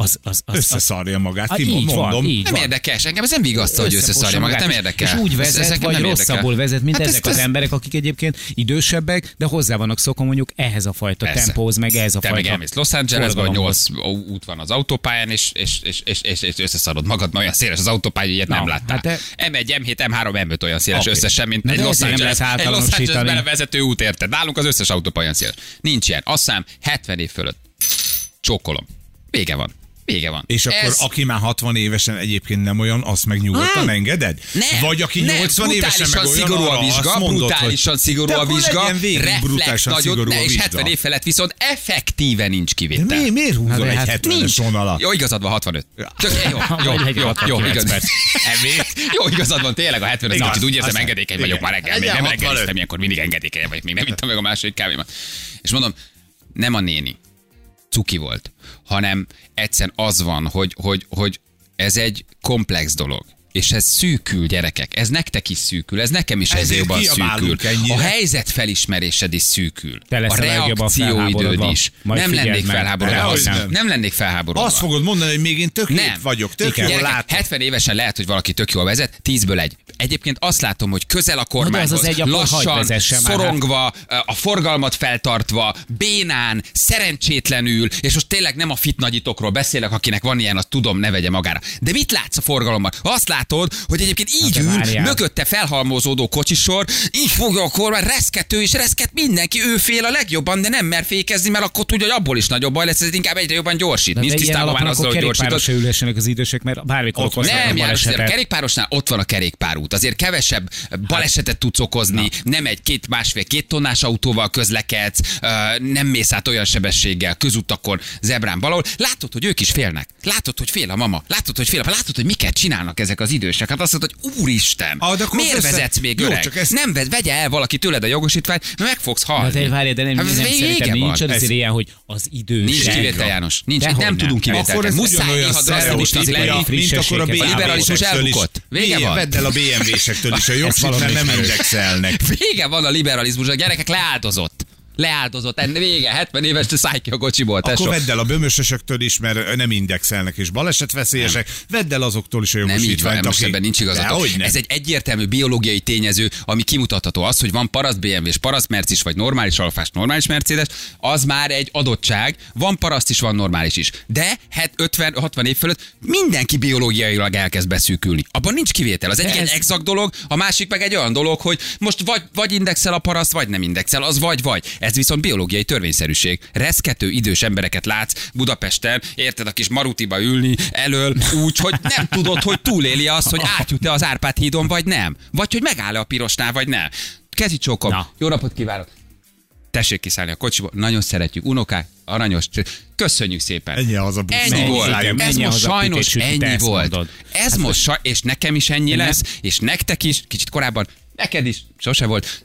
[SPEAKER 3] az, az, az,
[SPEAKER 2] Összeszarja magát, ki
[SPEAKER 3] így van,
[SPEAKER 2] mondom.
[SPEAKER 3] így
[SPEAKER 1] Nem
[SPEAKER 3] van.
[SPEAKER 1] érdekes, engem ez nem vigasztal, hogy összeszarja magát, nem érdekel.
[SPEAKER 3] És úgy
[SPEAKER 1] Ez-
[SPEAKER 3] vezet,
[SPEAKER 1] ez
[SPEAKER 3] vagy rosszabbul vezet, mint
[SPEAKER 1] Hát
[SPEAKER 3] ezek
[SPEAKER 1] ezt-
[SPEAKER 3] az
[SPEAKER 1] ezt-
[SPEAKER 3] emberek, akik egyébként idősebbek, de hozzá vannak szokva mondjuk ehhez a fajta
[SPEAKER 1] Persze.
[SPEAKER 3] tempóhoz, meg ehhez a
[SPEAKER 1] Te meg
[SPEAKER 3] fajta
[SPEAKER 1] elmész Los Angelesbe, hogy
[SPEAKER 3] forgalomhoz.
[SPEAKER 1] 8 út van az autópályán, és, és, és, és, és, és összeszarod magad, mert olyan széles az autópálya, ilyet
[SPEAKER 3] Na,
[SPEAKER 1] nem láttál.
[SPEAKER 3] hát de-
[SPEAKER 1] M1, M7, M3, M5 olyan széles
[SPEAKER 2] Oké.
[SPEAKER 1] összesen, mint
[SPEAKER 3] Na
[SPEAKER 1] egy Los Angeles, egy Los
[SPEAKER 3] általánosítani.
[SPEAKER 1] Angelesbe vezető út, érted? Nálunk az összes autópálya széles. Nincs ilyen. Azt hiszem, 70 év fölött. Csókolom. Vége van. Vége van.
[SPEAKER 2] És akkor
[SPEAKER 1] Ez-
[SPEAKER 2] aki már 60 évesen egyébként nem olyan, azt meg nyugodtan
[SPEAKER 1] Nem.
[SPEAKER 2] engeded?
[SPEAKER 1] Nem,
[SPEAKER 2] Vagy aki
[SPEAKER 1] nem,
[SPEAKER 2] 80 évesen meg olyan,
[SPEAKER 1] szigorú a vizsga,
[SPEAKER 2] mondod,
[SPEAKER 1] brutálisan
[SPEAKER 2] hogy
[SPEAKER 1] szigorú
[SPEAKER 2] de
[SPEAKER 1] a vizsga, reflex
[SPEAKER 2] brutálisan
[SPEAKER 1] nagyon,
[SPEAKER 2] szigorú a
[SPEAKER 1] ne, és
[SPEAKER 2] vizsga.
[SPEAKER 1] 70 év felett viszont effektíve nincs
[SPEAKER 2] De
[SPEAKER 1] kivétel.
[SPEAKER 2] mi, miért húzol
[SPEAKER 3] de
[SPEAKER 2] egy
[SPEAKER 3] hát
[SPEAKER 2] 70-es vonalat?
[SPEAKER 1] Jó, igazad van, 65. Csak, jó, jó, jó,
[SPEAKER 3] 69
[SPEAKER 1] jó, igaz. jó, igazad van, tényleg a 70
[SPEAKER 2] Igaz,
[SPEAKER 1] kicsit úgy érzem, engedékeny vagyok már reggel, még
[SPEAKER 2] Legyen
[SPEAKER 1] nem
[SPEAKER 2] 65.
[SPEAKER 1] reggeliztem, ilyenkor mindig engedékeny vagyok, még nem ittam meg a második kávémat. És mondom, nem a néni, cuki volt, hanem egyszerűen az van, hogy, hogy, hogy ez egy komplex dolog. És ez szűkül, gyerekek. Ez nektek is szűkül, ez nekem is ez
[SPEAKER 2] Ezért
[SPEAKER 1] jobban szűkül.
[SPEAKER 2] ennyire.
[SPEAKER 1] A helyzet felismerésed is szűkül.
[SPEAKER 3] Te
[SPEAKER 1] a reakcióidőd is.
[SPEAKER 3] Majd
[SPEAKER 1] nem lennék
[SPEAKER 3] meg.
[SPEAKER 1] felháborodva. Azt-
[SPEAKER 2] nem.
[SPEAKER 1] Nem lennék felháborodva.
[SPEAKER 2] Azt fogod mondani, hogy még én tök
[SPEAKER 1] Nem.
[SPEAKER 2] nem. vagyok, tök
[SPEAKER 3] Igen.
[SPEAKER 2] jól látom.
[SPEAKER 1] 70 évesen lehet, hogy valaki tök jól vezet, 10-ből egy. Egyébként azt látom, hogy közel a kormányhoz,
[SPEAKER 3] az egy, akkor hagyd
[SPEAKER 1] lassan,
[SPEAKER 3] hát.
[SPEAKER 1] szorongva, a forgalmat feltartva, bénán, szerencsétlenül, és most tényleg nem a fit nagyitokról beszélek, akinek van ilyen, azt tudom, ne vegye magára. De mit látsz a forgalomban? Azt látod, hogy egyébként így ül,
[SPEAKER 3] várjál.
[SPEAKER 1] mögötte felhalmozódó kocsisor, így fogja a kormány, reszkető és reszket mindenki, ő fél a legjobban, de nem mer fékezni, mert akkor tudja, hogy abból is nagyobb baj lesz, ez inkább egyre jobban gyorsít. Nincs tisztában már azzal, hogy gyorsított.
[SPEAKER 3] se ülhessenek az idősek, mert bármikor
[SPEAKER 2] Ott
[SPEAKER 1] Nem, János, a kerékpárosnál ott van a kerékpárút. Azért kevesebb balesetet tudsz okozni, nem egy két másfél-két tonnás autóval közlekedsz, nem mész át olyan sebességgel közutakon, zebrán valahol. Látod, hogy ők is félnek. Látod, hogy fél a mama. Látod, hogy fél a Látod, hogy miket csinálnak ezek az idősek. Hát azt mondod, hogy úristen,
[SPEAKER 2] Ah, de
[SPEAKER 1] miért
[SPEAKER 2] össze-
[SPEAKER 1] vezetsz még
[SPEAKER 2] Jó,
[SPEAKER 1] öreg?
[SPEAKER 2] csak ezt-
[SPEAKER 1] Nem vegye el valaki tőled a jogosítványt, mert meg fogsz
[SPEAKER 3] Na
[SPEAKER 1] halni.
[SPEAKER 3] de várj, de nem,
[SPEAKER 1] Hát
[SPEAKER 3] nem szerintem
[SPEAKER 1] vége
[SPEAKER 3] nincs
[SPEAKER 1] van.
[SPEAKER 3] azért
[SPEAKER 2] Ez-
[SPEAKER 3] ilyen, hogy az idősek.
[SPEAKER 1] Nincs kivétel, János. Nincs,
[SPEAKER 3] Dehogy
[SPEAKER 1] nem,
[SPEAKER 3] nem.
[SPEAKER 1] tudunk
[SPEAKER 2] ez
[SPEAKER 1] Muszáj néha
[SPEAKER 2] sztereotípia,
[SPEAKER 1] lenni.
[SPEAKER 2] mint akkor a
[SPEAKER 1] liberalizmus elbukott. Vége van.
[SPEAKER 2] Vedd el a BMW-sektől is a jogsít, mert
[SPEAKER 3] valami
[SPEAKER 2] nem indexelnek.
[SPEAKER 1] Vége van a liberalizmus, a gyerekek leáldozott. Leáldozott, enne vége, 70 éves, te szállj ki a kocsiból,
[SPEAKER 2] Akkor
[SPEAKER 1] tesó.
[SPEAKER 2] vedd el a bömösösöktől is, mert nem indexelnek és balesetveszélyesek. Vedd el azoktól is a
[SPEAKER 1] Nem így van,
[SPEAKER 2] jogosítványt,
[SPEAKER 1] most ebben nincs igazatok.
[SPEAKER 2] Nem.
[SPEAKER 1] Ez egy egyértelmű biológiai tényező, ami kimutatható. Az, hogy van paraszt BMW és paraszt Mercis, vagy normális alfás, normális Mercedes, az már egy adottság. Van paraszt is, van normális is. De 50-60 év fölött mindenki biológiailag elkezd beszűkülni. Abban nincs kivétel. Az egyik egy exakt dolog, a másik meg egy olyan dolog, hogy most vagy, vagy indexel a paraszt, vagy nem indexel, az vagy vagy. Ez viszont biológiai törvényszerűség. Reszkető idős embereket látsz Budapesten, érted a kis marutiba ülni elől, úgy, hogy nem tudod, hogy túléli azt, hogy átjut-e az Árpád hídon, vagy nem. Vagy hogy megáll-e a pirosnál, vagy nem. Kezi csókom.
[SPEAKER 3] Na.
[SPEAKER 1] Jó napot kívánok. Tessék kiszállni a kocsiból. Nagyon szeretjük. Unokák, aranyos. Köszönjük szépen.
[SPEAKER 2] Ennyi az a busz.
[SPEAKER 1] Ennyi volt.
[SPEAKER 3] igen,
[SPEAKER 1] Ez
[SPEAKER 3] menjen
[SPEAKER 1] most sajnos ennyi volt.
[SPEAKER 3] mondod.
[SPEAKER 1] Ez most, saj- és nekem is ennyi
[SPEAKER 3] Nem.
[SPEAKER 1] lesz, és nektek is, kicsit korábban, neked is, sose volt.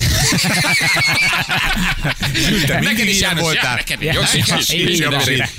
[SPEAKER 1] Neked is
[SPEAKER 2] voltál.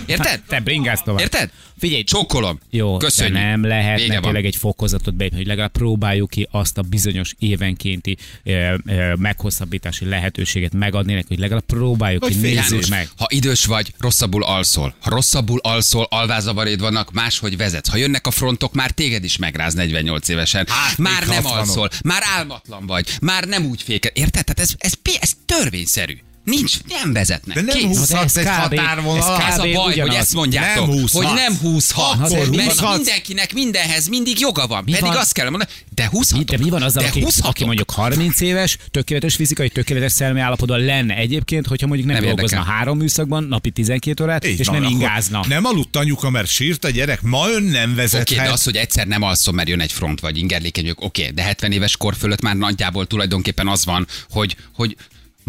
[SPEAKER 1] Érted?
[SPEAKER 3] Te bringázz tovább.
[SPEAKER 1] Érted?
[SPEAKER 3] Figyelj,
[SPEAKER 1] Csókolom.
[SPEAKER 3] Jó,
[SPEAKER 1] Köszönjük.
[SPEAKER 3] de nem lehet tényleg egy fokozatot beépni, hogy legalább próbáljuk ki azt a bizonyos évenkénti ö, ö, meghosszabbítási lehetőséget megadni neki, hogy legalább próbáljuk
[SPEAKER 2] Hogy
[SPEAKER 3] ki, nézzük meg.
[SPEAKER 1] Ha idős vagy, rosszabbul alszol. Ha rosszabbul alszol, alvázavaréd vannak, máshogy vezetsz. Ha jönnek a frontok, már téged is megráz 48 évesen.
[SPEAKER 2] Hát,
[SPEAKER 1] már nem
[SPEAKER 2] 60-on.
[SPEAKER 1] alszol, már álmatlan vagy, már nem úgy fékel. Érted? Tehát ez, ez, ez törvényszerű. Nincs, nem vezetnek.
[SPEAKER 2] De nem
[SPEAKER 1] Kész.
[SPEAKER 2] húzhatsz egy határvonalat.
[SPEAKER 3] ez
[SPEAKER 1] Ez a baj,
[SPEAKER 3] ugyanaz.
[SPEAKER 1] hogy ezt mondjátok,
[SPEAKER 2] Nem húzhatsz.
[SPEAKER 1] hogy nem húzhat.
[SPEAKER 2] Akkor
[SPEAKER 1] mert mindenkinek mindenhez mindig joga van.
[SPEAKER 3] Mi
[SPEAKER 1] Pedig
[SPEAKER 3] van?
[SPEAKER 1] azt kell mondani, de húzhatok.
[SPEAKER 3] De mi van azzal,
[SPEAKER 1] de
[SPEAKER 3] aki,
[SPEAKER 1] húzhatok.
[SPEAKER 3] aki mondjuk 30 éves, tökéletes fizikai, tökéletes szellemi állapotban lenne egyébként, hogyha mondjuk nem,
[SPEAKER 1] Nem
[SPEAKER 3] dolgozna
[SPEAKER 1] érdekel.
[SPEAKER 3] három műszakban, napi 12 órát,
[SPEAKER 2] Így
[SPEAKER 3] és
[SPEAKER 2] van,
[SPEAKER 3] nem ingázna.
[SPEAKER 2] Nem aludt anyuka, mert sírt a gyerek, ma ön nem
[SPEAKER 1] Oké,
[SPEAKER 2] vezethet.
[SPEAKER 1] de az, hogy egyszer nem alszom, mert jön egy front, vagy ingerlékeny vagyok, oké, de 70 éves kor fölött már nagyjából tulajdonképpen az van, hogy, hogy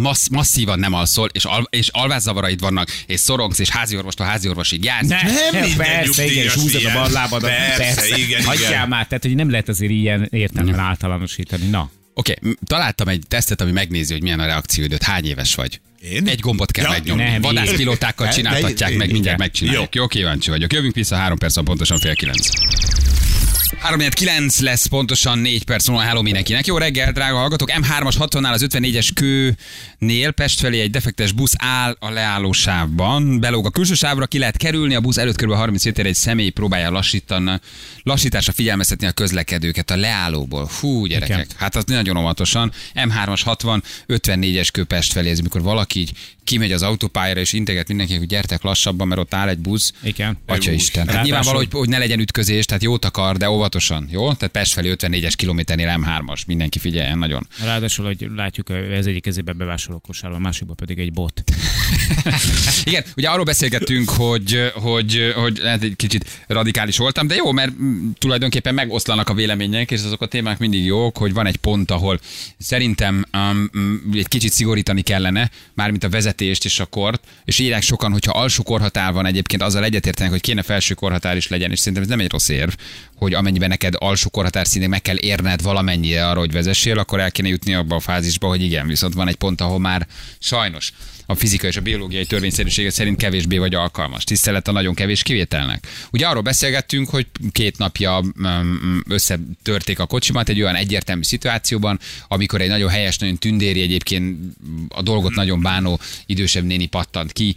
[SPEAKER 1] massz, masszívan nem alszol, és, al, és alvászavaraid vannak, és szorongsz, és házi orvostól házi orvosig jársz.
[SPEAKER 3] Ne,
[SPEAKER 2] Nem minden
[SPEAKER 3] persze, igen, és húzod a
[SPEAKER 2] ilyen.
[SPEAKER 3] ballábadat.
[SPEAKER 2] Persze, igen,
[SPEAKER 3] Hagyjál
[SPEAKER 2] igen.
[SPEAKER 3] már, tehát hogy nem lehet azért ilyen értelemben általánosítani. Na,
[SPEAKER 1] Oké, m- találtam egy tesztet, ami megnézi, hogy milyen a reakcióidőt. Hány éves vagy?
[SPEAKER 2] Én?
[SPEAKER 1] Egy gombot kell
[SPEAKER 2] Ja,
[SPEAKER 1] megnyomni.
[SPEAKER 3] nem,
[SPEAKER 1] Vadászpilótákkal csináltatják meg, mindjárt
[SPEAKER 3] igen.
[SPEAKER 1] megcsináljuk. Jó, kíváncsi vagyok. Jövünk vissza három perc, pontosan fél kilenc. 3 lesz pontosan 4 perc múlva Hello mindenkinek. Jó reggel, drága hallgatók. M3-as 60-nál az 54-es kőnél Pest felé egy defektes busz áll a leálló sávban. Belóg a külső sávra, ki lehet kerülni. A busz előtt kb. 30 méter egy személy próbálja lassítani, lassításra figyelmeztetni a közlekedőket a leállóból. Hú, gyerekek.
[SPEAKER 3] Igen.
[SPEAKER 1] Hát az nagyon óvatosan. M3-as 60, 54-es kő Pest felé. Ez mikor valaki így kimegy az autópályára és integet mindenkinek, hogy gyertek lassabban, mert ott áll egy busz.
[SPEAKER 3] Igen.
[SPEAKER 1] Atya. Isten. Hát nyilvánvaló, hogy, hogy ne legyen ütközés, tehát jót akar, de óvatosan, jó? Tehát Pest felé 54-es kilométernél M3-as, mindenki figyeljen nagyon.
[SPEAKER 3] Ráadásul, hogy látjuk, ez egyik kezében bevásároló kosárban, a másikban pedig egy bot.
[SPEAKER 1] Igen, ugye arról beszélgettünk, hogy, hogy, hogy lehet egy kicsit radikális voltam, de jó, mert tulajdonképpen megoszlanak a vélemények, és azok a témák mindig jók, hogy van egy pont, ahol szerintem um, mm, egy kicsit szigorítani kellene, mármint a vezetést és a kort, és írják sokan, hogyha alsó korhatár van egyébként, azzal egyetértenek, hogy kéne felső korhatár is legyen, és szerintem ez nem egy rossz érv, hogy amennyiben neked alsó korhatár szintén meg kell érned valamennyire arra, hogy vezessél, akkor el kéne jutni abba a fázisba, hogy igen, viszont van egy pont, ahol már sajnos a fizika és a biológiai törvényszerűsége szerint kevésbé vagy alkalmas. Tisztelet a nagyon kevés kivételnek. Ugye arról beszélgettünk, hogy két napja mm, összetörték a kocsimat egy olyan egyértelmű szituációban, amikor egy nagyon helyes, nagyon tündéri egyébként a dolgot nagyon bánó idősebb néni pattant ki,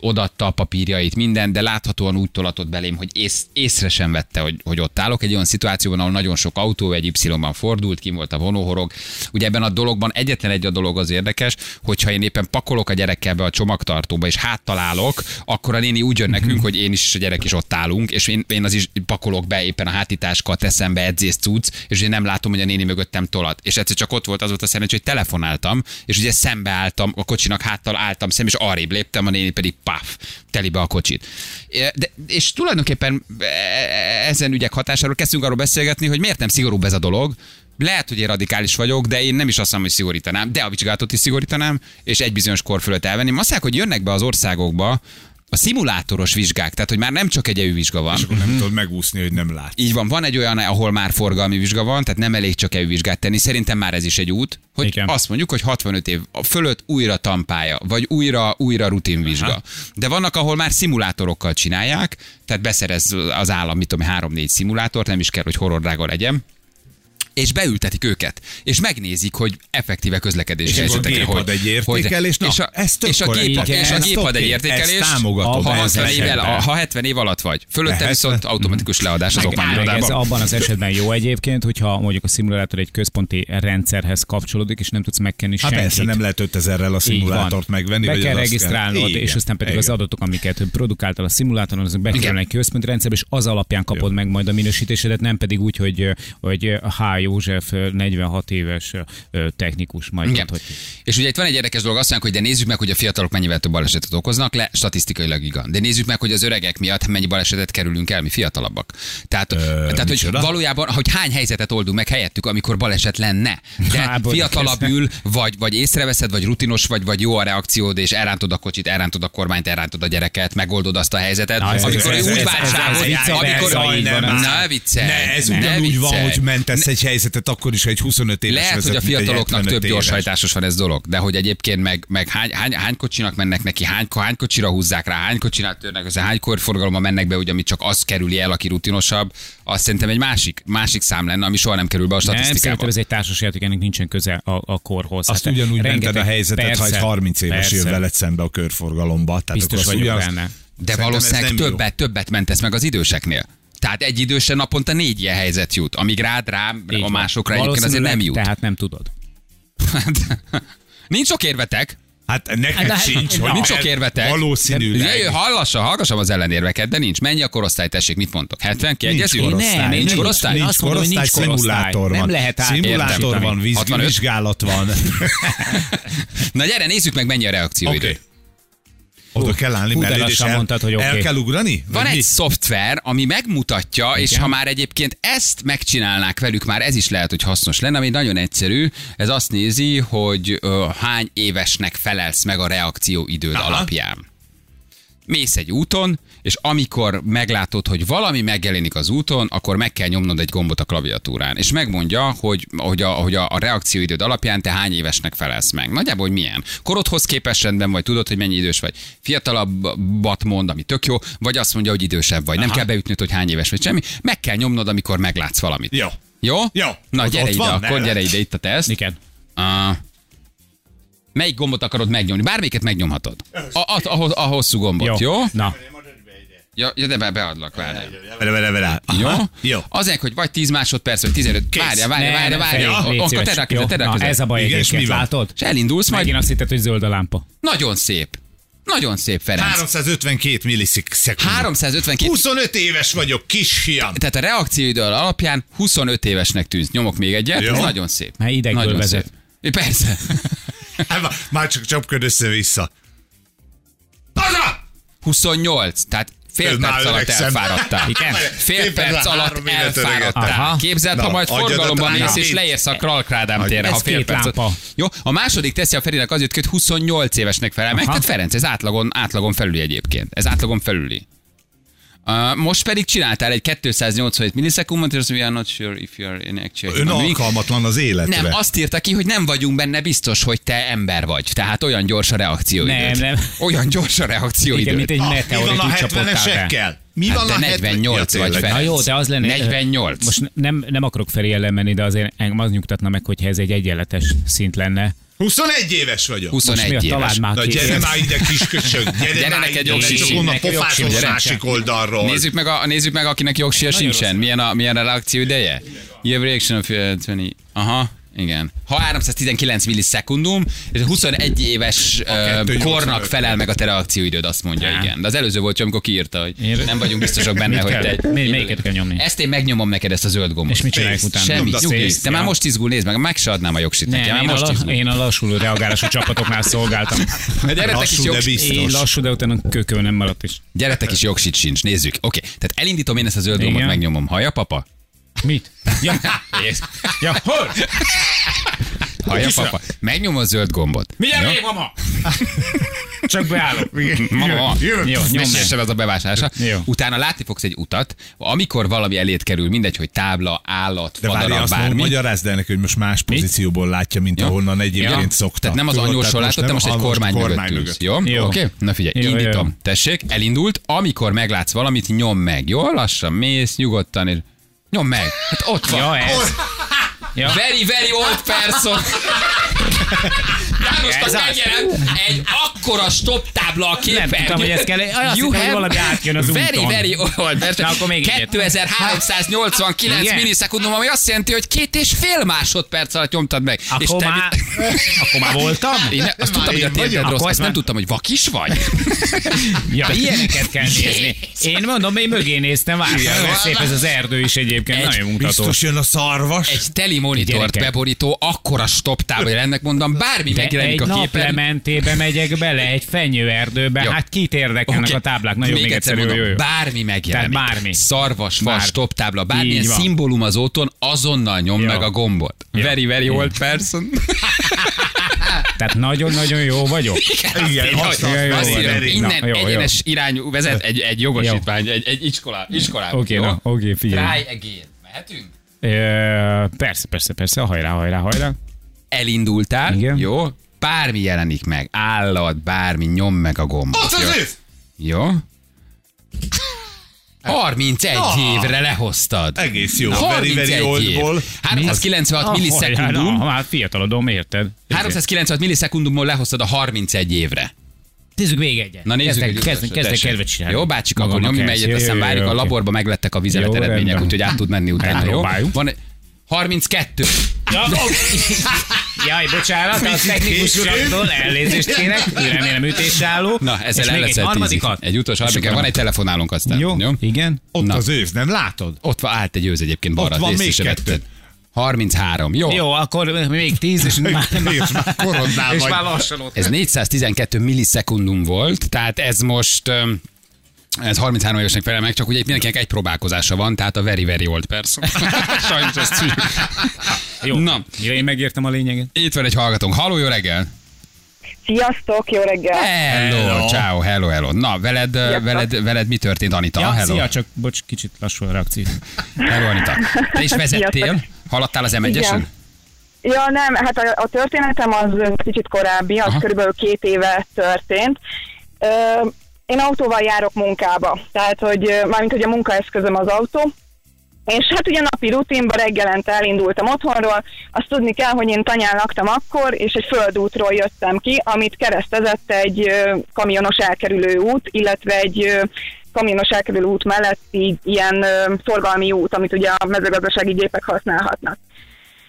[SPEAKER 1] odaadta a papírjait, minden, de láthatóan úgy tolatott belém, hogy ész, észre sem vette, hogy, hogy ott állok egy olyan szituációban, ahol nagyon sok autó egy Y-ban fordult, kim volt a vonóhorog. Ugye ebben a dologban egyetlen egy a dolog az érdekes, hogyha én éppen pakolok a gyerekkel be a csomagtartóba, és háttalálok, akkor a néni úgy jön nekünk, hogy én is és a gyerek is ott állunk, és én, én az is pakolok be éppen a hátitáskat, teszem be edzés cucc, és én nem látom, hogy a néni mögöttem tolat. És egyszer csak ott volt az volt a szerencsé, hogy telefonáltam, és ugye szembe álltam, a kocsinak háttal álltam szembe, és arrébb léptem, a néni pedig paf, telibe a kocsit. De, és tulajdonképpen e- ezen ügyek hatásáról kezdtünk arról beszélgetni, hogy miért nem szigorúbb ez a dolog, lehet, hogy én radikális vagyok, de én nem is azt mondom, hogy szigorítanám, de a vizsgálatot is szigorítanám, és egy bizonyos kor fölött elvenném. Azt hogy jönnek be az országokba a szimulátoros vizsgák, tehát hogy már nem csak egy EU vizsga van.
[SPEAKER 2] És akkor nem tudod megúszni, hogy nem lát.
[SPEAKER 1] Így van, van egy olyan, ahol már forgalmi vizsga van, tehát nem elég csak EU vizsgát tenni. Szerintem már ez is egy út, hogy
[SPEAKER 3] Igen.
[SPEAKER 1] azt mondjuk, hogy 65 év fölött újra tampája, vagy újra, újra rutinvizsga. Aha. De vannak, ahol már szimulátorokkal csinálják, tehát beszerez az állam, mit tudom, 3-4 szimulátort, nem is kell, hogy horror drága legyen és beültetik őket, és megnézik, hogy effektíve közlekedési helyzetekre,
[SPEAKER 2] gép ad
[SPEAKER 1] hogy,
[SPEAKER 2] egy értékelés, na,
[SPEAKER 1] és a,
[SPEAKER 2] ez
[SPEAKER 1] és a gép,
[SPEAKER 3] Igen,
[SPEAKER 1] és a gép ad egy
[SPEAKER 2] oké,
[SPEAKER 1] értékelés,
[SPEAKER 2] ezt támogatom,
[SPEAKER 1] ha,
[SPEAKER 2] ez
[SPEAKER 1] 60
[SPEAKER 2] esetben.
[SPEAKER 1] évvel, ha 70 év alatt vagy. Fölötte viszont automatikus leadás az
[SPEAKER 3] meg ez
[SPEAKER 1] okmányirodában.
[SPEAKER 3] abban az esetben jó egyébként, hogyha mondjuk a szimulátor egy központi rendszerhez kapcsolódik, és nem tudsz megkenni
[SPEAKER 2] Hát
[SPEAKER 3] senkit.
[SPEAKER 2] persze, nem lehet 5000-rel a szimulátort megvenni.
[SPEAKER 3] Be
[SPEAKER 2] vagy
[SPEAKER 3] kell regisztrálnod,
[SPEAKER 2] Igen,
[SPEAKER 3] és aztán pedig az adatok, amiket produkáltál a szimulátoron, azok bekerülnek egy központi rendszerbe, és az alapján kapod meg majd a minősítésedet, nem pedig úgy, hogy, hogy H. József 46 éves technikus majd
[SPEAKER 1] Igen.
[SPEAKER 3] hogy
[SPEAKER 1] És ugye itt van egy érdekes dolog, azt mondják, hogy de nézzük meg, hogy a fiatalok mennyivel több balesetet okoznak le, statisztikailag igaz. De nézzük meg, hogy az öregek miatt mennyi balesetet kerülünk el, mi fiatalabbak. Tehát, Ö, tehát hogy
[SPEAKER 2] micsoda?
[SPEAKER 1] valójában, hogy hány helyzetet oldunk meg helyettük, amikor baleset lenne. De
[SPEAKER 3] Há,
[SPEAKER 1] fiatalabb ül, vagy, vagy észreveszed, vagy rutinos vagy, vagy jó a reakciód, és elrántod a kocsit, elrántod a kormányt, elrántod a gyereket, megoldod azt a helyzetet.
[SPEAKER 3] Na, ez-
[SPEAKER 1] amikor
[SPEAKER 3] ez- ez-
[SPEAKER 1] úgy
[SPEAKER 3] ez-
[SPEAKER 1] váltságol,
[SPEAKER 3] ez- ez- ez-
[SPEAKER 1] amikor...
[SPEAKER 3] ez- így van, ez-
[SPEAKER 1] Ne viccelj!
[SPEAKER 2] Ne, ez
[SPEAKER 1] ne
[SPEAKER 2] ugyanúgy van,
[SPEAKER 1] viccelj.
[SPEAKER 2] hogy mentesz egy helyzetet, akkor is, ha egy 25 éves
[SPEAKER 1] Lehet,
[SPEAKER 2] vezet,
[SPEAKER 1] hogy a fiataloknak
[SPEAKER 2] 75
[SPEAKER 1] több
[SPEAKER 2] éves.
[SPEAKER 1] gyorshajtásos van ez dolog, de hogy egyébként meg, meg hány, hány, hány, kocsinak mennek neki, hány, hány kocsira húzzák rá, hány kocsinál törnek össze, hány forgalomban mennek be, ugye, amit csak az kerüli el, aki rutinosabb, azt szerintem egy másik, másik szám lenne, ami soha nem kerül be a
[SPEAKER 3] nem, szerintem
[SPEAKER 1] statisztikába.
[SPEAKER 3] ez egy társasjáték, ennek nincsen köze a, a korhoz.
[SPEAKER 2] Azt
[SPEAKER 3] Hát
[SPEAKER 2] ugyanúgy mented
[SPEAKER 3] rengeteg-
[SPEAKER 2] a helyzetet, ha egy
[SPEAKER 3] persze,
[SPEAKER 2] 30 éves jön
[SPEAKER 3] persze.
[SPEAKER 2] veled szembe a körforgalomba. Tehát
[SPEAKER 3] Biztos vagyok
[SPEAKER 2] ugyanaz-
[SPEAKER 3] benne.
[SPEAKER 1] De
[SPEAKER 2] Szerintem
[SPEAKER 1] valószínűleg
[SPEAKER 2] nem jó.
[SPEAKER 1] többet, többet mentesz meg az időseknél. Tehát egy idősen naponta négy ilyen helyzet jut, amíg rád, rám,
[SPEAKER 3] Így
[SPEAKER 1] a
[SPEAKER 3] van.
[SPEAKER 1] másokra egyébként azért nem jut.
[SPEAKER 3] Tehát nem tudod.
[SPEAKER 1] Nincs sok érvetek,
[SPEAKER 2] Hát neked
[SPEAKER 3] Hát,
[SPEAKER 2] sincs,
[SPEAKER 3] na,
[SPEAKER 2] hogy
[SPEAKER 1] nincs sok érvetek.
[SPEAKER 2] Valószínűleg.
[SPEAKER 1] Jöjjön, hallassa, hallgassam az ellenérveket, de nincs. Mennyi a korosztály, tessék, mit mondtok? 70? Kiegyezünk?
[SPEAKER 2] Nincs korosztály.
[SPEAKER 3] Nem,
[SPEAKER 1] nincs
[SPEAKER 3] nincs,
[SPEAKER 1] korosztály?
[SPEAKER 2] Nincs
[SPEAKER 3] hogy
[SPEAKER 2] korosztály,
[SPEAKER 3] nincs korosztály.
[SPEAKER 2] szimulátor van.
[SPEAKER 3] Nem lehet
[SPEAKER 2] Szimulátor
[SPEAKER 3] átértelmesíteni.
[SPEAKER 2] van, víz,
[SPEAKER 1] 65?
[SPEAKER 2] vizsgálat van.
[SPEAKER 1] Na gyere, nézzük meg, mennyi a reakcióidő.
[SPEAKER 2] Oké. Oda kell állni
[SPEAKER 3] Hú,
[SPEAKER 2] mellé, és el,
[SPEAKER 3] mondtad, hogy
[SPEAKER 2] el
[SPEAKER 3] oké.
[SPEAKER 2] kell ugrani?
[SPEAKER 1] Van
[SPEAKER 2] Vagy
[SPEAKER 1] egy
[SPEAKER 2] mi?
[SPEAKER 1] szoftver, ami megmutatja, és
[SPEAKER 3] Igen.
[SPEAKER 1] ha már egyébként ezt megcsinálnák velük, már ez is lehet, hogy hasznos lenne, ami nagyon egyszerű. Ez azt nézi, hogy ö, hány évesnek felelsz meg a reakcióidőd
[SPEAKER 2] Aha.
[SPEAKER 1] alapján. Mész egy úton, és amikor meglátod, hogy valami megjelenik az úton, akkor meg kell nyomnod egy gombot a klaviatúrán. És megmondja, hogy, hogy, a, hogy a, a reakcióidőd alapján te hány évesnek felelsz meg. Nagyjából hogy milyen. Korodhoz képest rendben vagy, tudod, hogy mennyi idős vagy. Fiatalabbat mond, ami tök jó, vagy azt mondja, hogy idősebb vagy. Nem kell beütnöd, hogy hány éves vagy semmi. Meg kell nyomnod, amikor meglátsz valamit.
[SPEAKER 2] Jó.
[SPEAKER 1] Jó?
[SPEAKER 2] Jó.
[SPEAKER 1] Na gyere ide,
[SPEAKER 2] van,
[SPEAKER 1] akkor
[SPEAKER 2] ne-
[SPEAKER 1] gyere ide, itt a teszt.
[SPEAKER 3] Igen.
[SPEAKER 1] Uh, melyik gombot akarod megnyomni? Bármelyiket megnyomhatod. A, a, a, a hosszú gombot, jó?
[SPEAKER 3] Jó. Na,
[SPEAKER 1] Ja, ja de be, beadlak, várj.
[SPEAKER 2] Vele, vele, vele.
[SPEAKER 1] Jó?
[SPEAKER 2] Jó.
[SPEAKER 1] Azért, hogy vagy 10 másodperc, vagy 15. Várja, várja,
[SPEAKER 3] Ne,
[SPEAKER 1] várja,
[SPEAKER 3] ne,
[SPEAKER 1] várja.
[SPEAKER 3] Feri, légy
[SPEAKER 1] Akkor
[SPEAKER 3] szíves.
[SPEAKER 1] tedd rá a
[SPEAKER 3] Jó,
[SPEAKER 1] kezed, tedd rá a
[SPEAKER 3] na,
[SPEAKER 1] kezed.
[SPEAKER 3] ez a baj
[SPEAKER 2] Igen, és mi van?
[SPEAKER 3] látod?
[SPEAKER 1] És elindulsz majd.
[SPEAKER 3] Megint azt hitted, hogy zöld a lámpa.
[SPEAKER 1] Nagyon szép. Nagyon szép, Ferenc.
[SPEAKER 2] 352 millisekund.
[SPEAKER 1] 352.
[SPEAKER 2] 25 éves vagyok, kisfiam.
[SPEAKER 1] Tehát a reakcióidő alapján 25 évesnek tűnsz. Nyomok még egyet,
[SPEAKER 2] Jó.
[SPEAKER 1] ez nagyon szép.
[SPEAKER 3] Mert idegből
[SPEAKER 1] nagyon
[SPEAKER 3] vezet.
[SPEAKER 1] Szép. Persze.
[SPEAKER 2] Hát már- csak csapköd össze-vissza. Haza!
[SPEAKER 1] 28, tehát fél perc alatt elfáradtál.
[SPEAKER 3] Igen.
[SPEAKER 1] Fél perc alatt elfáradtál. Képzeld, ha majd forgalomban mész és leérsz a Kralkrádám térre, ha fél perc. Jó, a második teszi a Ferinek az jött hogy 28 évesnek felel meg. Tehát Ferenc, ez átlagon, átlagon felüli egyébként. Ez átlagon felüli. Uh, most pedig csináltál egy 287 millisekundot, és we are not sure if you are in actual
[SPEAKER 2] Ön alkalmatlan az életre.
[SPEAKER 1] Nem, azt írta ki, hogy nem vagyunk benne biztos, hogy te ember vagy. Tehát olyan gyors a reakcióidőd.
[SPEAKER 3] Nem, nem.
[SPEAKER 1] Olyan gyors a reakcióidőd.
[SPEAKER 3] Igen, mint egy
[SPEAKER 2] Ah,
[SPEAKER 3] meteorit
[SPEAKER 2] van a
[SPEAKER 3] úgy csapódtál be.
[SPEAKER 2] 70-esekkel? Mi
[SPEAKER 1] Hát
[SPEAKER 2] van
[SPEAKER 1] de
[SPEAKER 2] a
[SPEAKER 1] 48
[SPEAKER 2] 70
[SPEAKER 1] vagy. Ferenc.
[SPEAKER 3] Na jó, de az lenne...
[SPEAKER 1] 48.
[SPEAKER 3] Most nem, nem akarok Feri ellen menni, de azért engem az nyugtatna meg, hogyha ez egy egyenletes szint lenne.
[SPEAKER 2] 21 éves vagyok.
[SPEAKER 1] 21
[SPEAKER 3] Most mi a
[SPEAKER 1] éves.
[SPEAKER 3] már
[SPEAKER 2] Na gyere már ide, kisköcsög, gyere,
[SPEAKER 1] Gyere
[SPEAKER 2] már
[SPEAKER 1] neked
[SPEAKER 2] ide, csak onnan pofázol másik oldalról.
[SPEAKER 1] Nézzük meg, a, nézzük meg, akinek jogsia sincsen. Milyen a, milyen a reakció ideje? You have reaction of uh, 20. Aha. Igen. Ha 319 millisekundum, és 21 éves uh,
[SPEAKER 2] 285.
[SPEAKER 1] kornak felel meg a te reakcióidőd, azt mondja,
[SPEAKER 3] Nem.
[SPEAKER 1] igen. De az előző volt, amikor kiírta, hogy
[SPEAKER 3] Én-
[SPEAKER 1] nem vagyunk biztosak benne, hogy te...
[SPEAKER 3] Mi- melyiket kell nyomni?
[SPEAKER 1] Ezt én megnyomom neked, ezt a zöld gombot.
[SPEAKER 3] És mit csinálják utána?
[SPEAKER 1] Semmi,
[SPEAKER 2] a
[SPEAKER 1] nyugi. Te már most izgul, nézd meg, meg se adnám a jogsit
[SPEAKER 3] Nem, én a,
[SPEAKER 1] most izgul.
[SPEAKER 3] én a lassuló reagálású csapatoknál szolgáltam.
[SPEAKER 1] Gyeretek is,
[SPEAKER 2] de
[SPEAKER 1] jogsit,
[SPEAKER 2] biztos.
[SPEAKER 3] Én lassú, de utána kökön nem maradt is.
[SPEAKER 1] gyeretek is jogsit sincs, nézzük. Oké, tehát elindítom én ezt a zöld gombot, megnyomom. Hallja, papa?
[SPEAKER 3] Mit? Ja, ja hol?
[SPEAKER 1] Hallja, papa? Megnyomom a zöld gombot.
[SPEAKER 3] Mindjárt
[SPEAKER 1] Jó?
[SPEAKER 3] még, mama! Csak beállok.
[SPEAKER 1] Mama, mama.
[SPEAKER 3] Jó, nyom meg.
[SPEAKER 1] Mesélj az a bevásárlása.
[SPEAKER 3] Jó.
[SPEAKER 1] Utána látni fogsz egy utat, amikor valami elét kerül, mindegy, hogy tábla, állat,
[SPEAKER 2] De
[SPEAKER 1] vadarab,
[SPEAKER 2] azt
[SPEAKER 1] bármi.
[SPEAKER 2] magyarázd el neki, hogy most más pozícióból látja, mint
[SPEAKER 1] Ja.
[SPEAKER 2] ahonnan egyébként
[SPEAKER 1] Ja.
[SPEAKER 2] szokta.
[SPEAKER 1] Tehát nem az anyósról látod, te most egy kormány,
[SPEAKER 2] kormány
[SPEAKER 1] mögött. Jó?
[SPEAKER 3] Jó.
[SPEAKER 1] Oké? Na figyelj,
[SPEAKER 3] Jó,
[SPEAKER 1] indítom.
[SPEAKER 3] jó.
[SPEAKER 1] Tessék, elindult. Amikor meglátsz valamit, nyom meg. Jó? Lassan mész, nyugodtan. és Nyom meg. Hát ott van.
[SPEAKER 3] Ja, ez. Ja.
[SPEAKER 1] Very, very old person.
[SPEAKER 3] Az.
[SPEAKER 1] megjelent egy akkora stop tábla a képen.
[SPEAKER 3] Nem tudtam, hogy ez kell. Azt hittem, hogy valami átjön az
[SPEAKER 1] very,
[SPEAKER 3] úton.
[SPEAKER 1] very old.
[SPEAKER 3] Na, akkor még egyet.
[SPEAKER 1] 2389
[SPEAKER 3] Igen.
[SPEAKER 1] millisekundum, ami azt jelenti, hogy két és fél másodperc alatt nyomtad meg. és
[SPEAKER 3] Akkor
[SPEAKER 1] te-
[SPEAKER 3] már, akkor már voltam?
[SPEAKER 1] Én ne- azt tudtam, hogy a térded rossz,
[SPEAKER 3] ezt
[SPEAKER 1] azt nem tudtam, hogy vakis vagy.
[SPEAKER 3] Ja, ilyeneket kell nézni. Én mondom, én mögé néztem, várj, nagyon szép ez az erdő is egyébként,
[SPEAKER 1] Egy
[SPEAKER 3] nagyon mutató.
[SPEAKER 2] Biztos jön a szarvas.
[SPEAKER 1] Egy teli monitort beborító, akkora stop tábla, hogy ennek mondom, bármi
[SPEAKER 3] De
[SPEAKER 1] megjelenik
[SPEAKER 3] egy
[SPEAKER 1] a képen.
[SPEAKER 3] naplementébe megyek bele, egy fenyőerdőbe,
[SPEAKER 1] Jó.
[SPEAKER 3] hát kit érdekelnek
[SPEAKER 1] Oké.
[SPEAKER 3] a táblák? Nagyon még, egyszer, jó,
[SPEAKER 1] mondom,
[SPEAKER 3] jó, jó.
[SPEAKER 1] bármi megjelenik.
[SPEAKER 3] Tehát bármi.
[SPEAKER 1] Szarvas, vas,
[SPEAKER 3] Bár-
[SPEAKER 1] stop tábla, bármilyen
[SPEAKER 3] Így van.
[SPEAKER 1] szimbólum az óton, azonnal nyom
[SPEAKER 3] Jó.
[SPEAKER 1] meg a gombot.
[SPEAKER 3] Jó.
[SPEAKER 1] Very, very
[SPEAKER 3] Jó.
[SPEAKER 1] old person.
[SPEAKER 3] Tehát nagyon-nagyon jó vagyok.
[SPEAKER 2] Igen,
[SPEAKER 1] Azt Innen
[SPEAKER 3] jó, jó.
[SPEAKER 1] egyenes irányú vezet egy, egy jogosítvány, egy, egy iskolá, iskolába.
[SPEAKER 3] Oké, na, oké, figyelj.
[SPEAKER 1] Try again. Mehetünk?
[SPEAKER 3] Ö, Persze, persze, persze, hajrá, hajrá, hajrá.
[SPEAKER 1] Elindultál,
[SPEAKER 3] Igen.
[SPEAKER 1] jó? Bármi jelenik meg, állat, bármi, nyom meg a gombot.
[SPEAKER 2] Ott az
[SPEAKER 1] jó?
[SPEAKER 2] ősz!
[SPEAKER 1] Jó? 31 évre lehoztad.
[SPEAKER 2] Egész jó.
[SPEAKER 1] Na,
[SPEAKER 2] Very, very
[SPEAKER 1] 31 év.
[SPEAKER 2] oldból.
[SPEAKER 1] 396
[SPEAKER 3] Ah, hajrá,
[SPEAKER 1] millisekundum.
[SPEAKER 3] Na, már fiatalodom, érted?
[SPEAKER 1] 396 millisekundumból lehoztad a 31 évre.
[SPEAKER 3] Nézzük még egyet.
[SPEAKER 1] Na nézzük,
[SPEAKER 3] Kezdek, kezdek, kezdek kedvet csinálni.
[SPEAKER 1] Jó, bácsik, akkor nyomj
[SPEAKER 3] ezt.
[SPEAKER 1] egyet, aztán várjuk. A laborba meglettek a vizelet eredmények, úgyhogy át tud menni utána, jó? Van 32.
[SPEAKER 3] Ja. Jaj, bocsánat, a technikus uraktól elnézést kérek, remélem ütésre álló.
[SPEAKER 1] Na, ezzel
[SPEAKER 3] És
[SPEAKER 1] el
[SPEAKER 3] még egy harmadikat.
[SPEAKER 1] Egy utolsó harmadikat. Van egy telefonálunk aztán.
[SPEAKER 3] Jó,
[SPEAKER 1] jó?
[SPEAKER 3] igen.
[SPEAKER 2] Ott
[SPEAKER 1] Na.
[SPEAKER 2] az ősz, nem látod?
[SPEAKER 1] Ott van, állt egy őz egyébként balra.
[SPEAKER 2] Ott van még kettő.
[SPEAKER 1] vetted. 33. Jó.
[SPEAKER 3] Jó, akkor még tíz, és már,
[SPEAKER 2] És már
[SPEAKER 3] és
[SPEAKER 2] vagy.
[SPEAKER 3] már lassan ott.
[SPEAKER 1] Ez 412 millisekundum volt, tehát ez most öm, ez 33 évesnek felel meg, csak ugye itt mindenkinek egy próbálkozása van, tehát a very, very old person. Sajnos ezt így.
[SPEAKER 3] Jó,
[SPEAKER 1] Na.
[SPEAKER 3] Mire én megértem a lényeget.
[SPEAKER 1] Itt van egy hallgatónk. Halló, jó reggel!
[SPEAKER 5] Sziasztok, jó reggel!
[SPEAKER 1] Hello,
[SPEAKER 2] Hello.
[SPEAKER 1] ciao, hello, hello. Na, veled,
[SPEAKER 5] Sziasztok.
[SPEAKER 1] veled, veled mi történt, Anita?
[SPEAKER 3] Ja,
[SPEAKER 1] hello.
[SPEAKER 3] szia, csak bocs, kicsit lassú a reakció.
[SPEAKER 1] hello, Anita. Te is vezettél?
[SPEAKER 5] Sziasztok.
[SPEAKER 1] Haladtál az m
[SPEAKER 5] Igen. Ja, nem, hát a, a történetem az kicsit korábbi, az
[SPEAKER 1] Aha.
[SPEAKER 5] körülbelül két éve történt. Ö, én autóval járok munkába, tehát hogy mármint hogy a munkaeszközöm az autó, és hát ugye napi rutinban reggelente elindultam otthonról, azt tudni kell, hogy én tanyán laktam akkor, és egy földútról jöttem ki, amit keresztezett egy kamionos elkerülő út, illetve egy kamionos elkerülő út mellett így ilyen ö, forgalmi út, amit ugye a mezőgazdasági gépek használhatnak.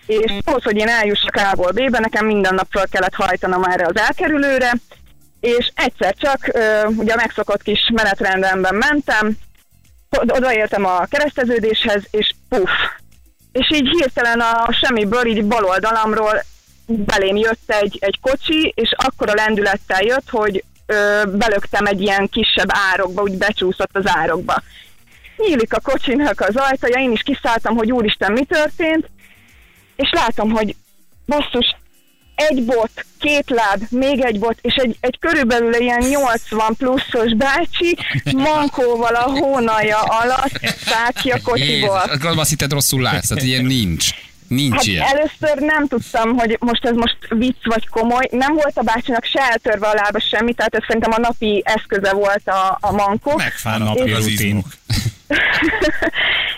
[SPEAKER 5] És ahhoz, hogy én eljussak A-ból B-be, nekem minden nap fel kellett hajtanom erre az elkerülőre, és egyszer csak ugye a megszokott kis menetrendemben mentem, odaértem a kereszteződéshez, és puff. És így hirtelen a semmiből, így bal oldalamról belém jött egy, egy kocsi, és akkor a lendülettel jött, hogy ö, belöktem egy ilyen kisebb árokba, úgy becsúszott az árokba. Nyílik a kocsinak az ajtaja, én is kiszálltam, hogy úristen, mi történt, és látom, hogy basszus, egy bot, két láb, még egy bot, és egy, egy körülbelül ilyen 80 pluszos bácsi mankóval a hónalja alatt szállt ki a kocsiból.
[SPEAKER 1] Jézus, akkor azt hitted rosszul látsz, tehát ilyen nincs. Nincs
[SPEAKER 5] Hát
[SPEAKER 1] ilyen.
[SPEAKER 5] először nem tudtam, hogy most ez most vicc vagy komoly. Nem volt a bácsinak se eltörve a lába semmi, tehát ez szerintem a napi eszköze volt a, a mankó.
[SPEAKER 2] Megfáradnak
[SPEAKER 3] napi
[SPEAKER 2] az
[SPEAKER 3] rutin.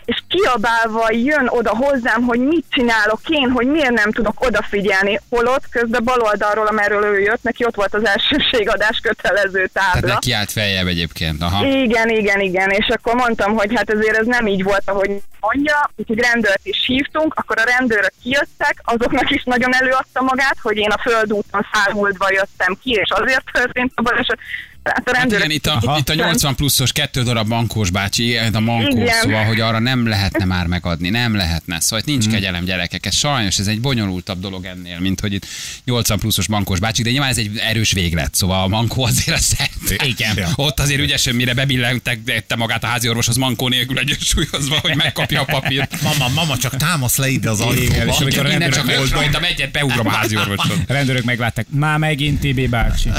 [SPEAKER 5] és kiabálva jön oda hozzám, hogy mit csinálok én, hogy miért nem tudok odafigyelni, holott közben bal oldalról, amerről ő jött, neki ott volt az elsőségadás kötelező
[SPEAKER 1] Tehát
[SPEAKER 5] tábla.
[SPEAKER 1] neki állt feljebb egyébként. Aha.
[SPEAKER 5] Igen, igen, igen, és akkor mondtam, hogy hát azért ez nem így volt, ahogy mondja, úgyhogy rendőrt is hívtunk, akkor a rendőrök kijöttek, azoknak is nagyon előadta magát, hogy én a földúton száguldva jöttem ki, és azért történt a baleset. Hát a
[SPEAKER 1] Hát igen, itt a, itt a 80 pluszos kettő darab mankós bácsi, ez a mankós,
[SPEAKER 5] Igen.
[SPEAKER 1] szóval, hogy arra nem lehetne már megadni, nem lehetne. Szóval nincs kegyelem gyerekek, ez sajnos ez egy bonyolultabb dolog ennél, mint hogy itt 80 pluszos mankós bácsi, de nyilván ez egy erős véglet, szóval a mankó azért a szent.
[SPEAKER 3] Igen.
[SPEAKER 2] Ja.
[SPEAKER 1] Ott azért ügyesen, mire bebillentek te magát a házi orvoshoz mankó nélkül egyensúlyozva, hogy megkapja a papírt.
[SPEAKER 2] Mama, mama, csak támasz le ide az ajtóba.
[SPEAKER 3] és amikor a rendőrök
[SPEAKER 1] csak rajtam egyet, beugrom a házi orvoshoz.
[SPEAKER 3] Rendőrök meglátták, már megint Tibi bácsi.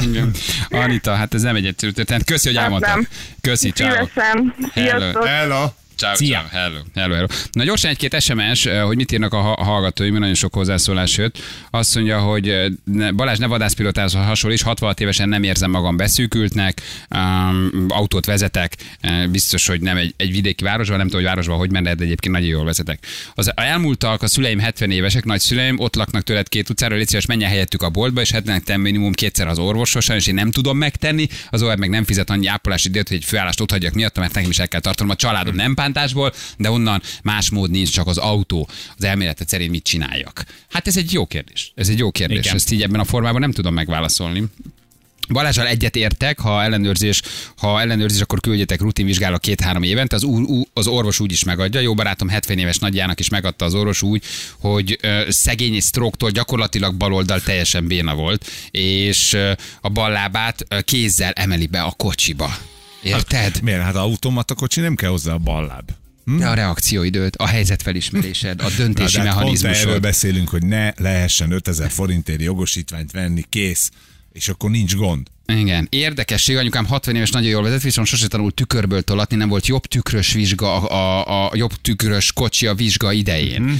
[SPEAKER 1] Anita, hát ez nem egy egyszerű történet. Köszi, hogy
[SPEAKER 5] Hát
[SPEAKER 1] elmondtad. Köszi, ciao.
[SPEAKER 5] Szívesen.
[SPEAKER 1] Hello.
[SPEAKER 5] Sziasztok.
[SPEAKER 1] Ciao,
[SPEAKER 3] Szia.
[SPEAKER 1] ciao. Hello, hello, hello. Na gyorsan egy-két SMS, eh, hogy mit írnak a ha- hallgatóim, mert nagyon sok hozzászólás jött. Azt mondja, hogy eh, Balázs ne vadászpilotához hasonlít, 66 évesen nem érzem magam beszűkültnek, um, autót vezetek, eh, biztos, hogy nem egy, egy vidéki városban, nem tudom, hogy városban hogy menne, de egyébként nagyon jól vezetek. Az a elmúltak, a szüleim 70 évesek, nagyszüleim, ott laknak tőled két utcára, légy szíves, menjen helyettük a boltba, és hetnek te minimum kétszer az orvososan, és én nem tudom megtenni, az OR meg nem fizet annyi ápolási időt, hogy egy főállást ott hagyjak miatt, mert nekem is el kell tartanom a családom nem bántásból, de onnan más mód nincs, csak az autó, az elméletet szerint mit csináljak. Hát ez egy jó kérdés. Ez egy jó kérdés.
[SPEAKER 3] Igen.
[SPEAKER 1] Ezt így ebben a formában nem tudom megválaszolni. Balázsal egyet értek, ha ellenőrzés, ha ellenőrzés, akkor küldjetek rutinvizsgálat két-három évente. Az, ú, ú, az orvos úgy is megadja. Jó barátom 70 éves nagyjának is megadta az orvos úgy, hogy ö, szegény stroke gyakorlatilag baloldal teljesen béna volt, és ö, a bal lábát ö, kézzel emeli be a kocsiba. Érted?
[SPEAKER 2] Miért? Hát automata kocsi nem kell hozzá a balláb.
[SPEAKER 1] De a reakcióidőt, a helyzetfelismerésed, a
[SPEAKER 2] Na,
[SPEAKER 1] döntési
[SPEAKER 2] de hát pont erről
[SPEAKER 1] mechanizmusod.
[SPEAKER 2] beszélünk, hogy ne lehessen 5000 forintért jogosítványt venni, kész, és akkor nincs gond.
[SPEAKER 1] Igen. Érdekesség, anyukám 60 éves, nagyon jól vezet, viszont sose tanult tükörből tolatni, nem volt jobb tükrös vizsga, a, a, a jobb tükrös kocsi a vizsga idején.
[SPEAKER 2] Mhm.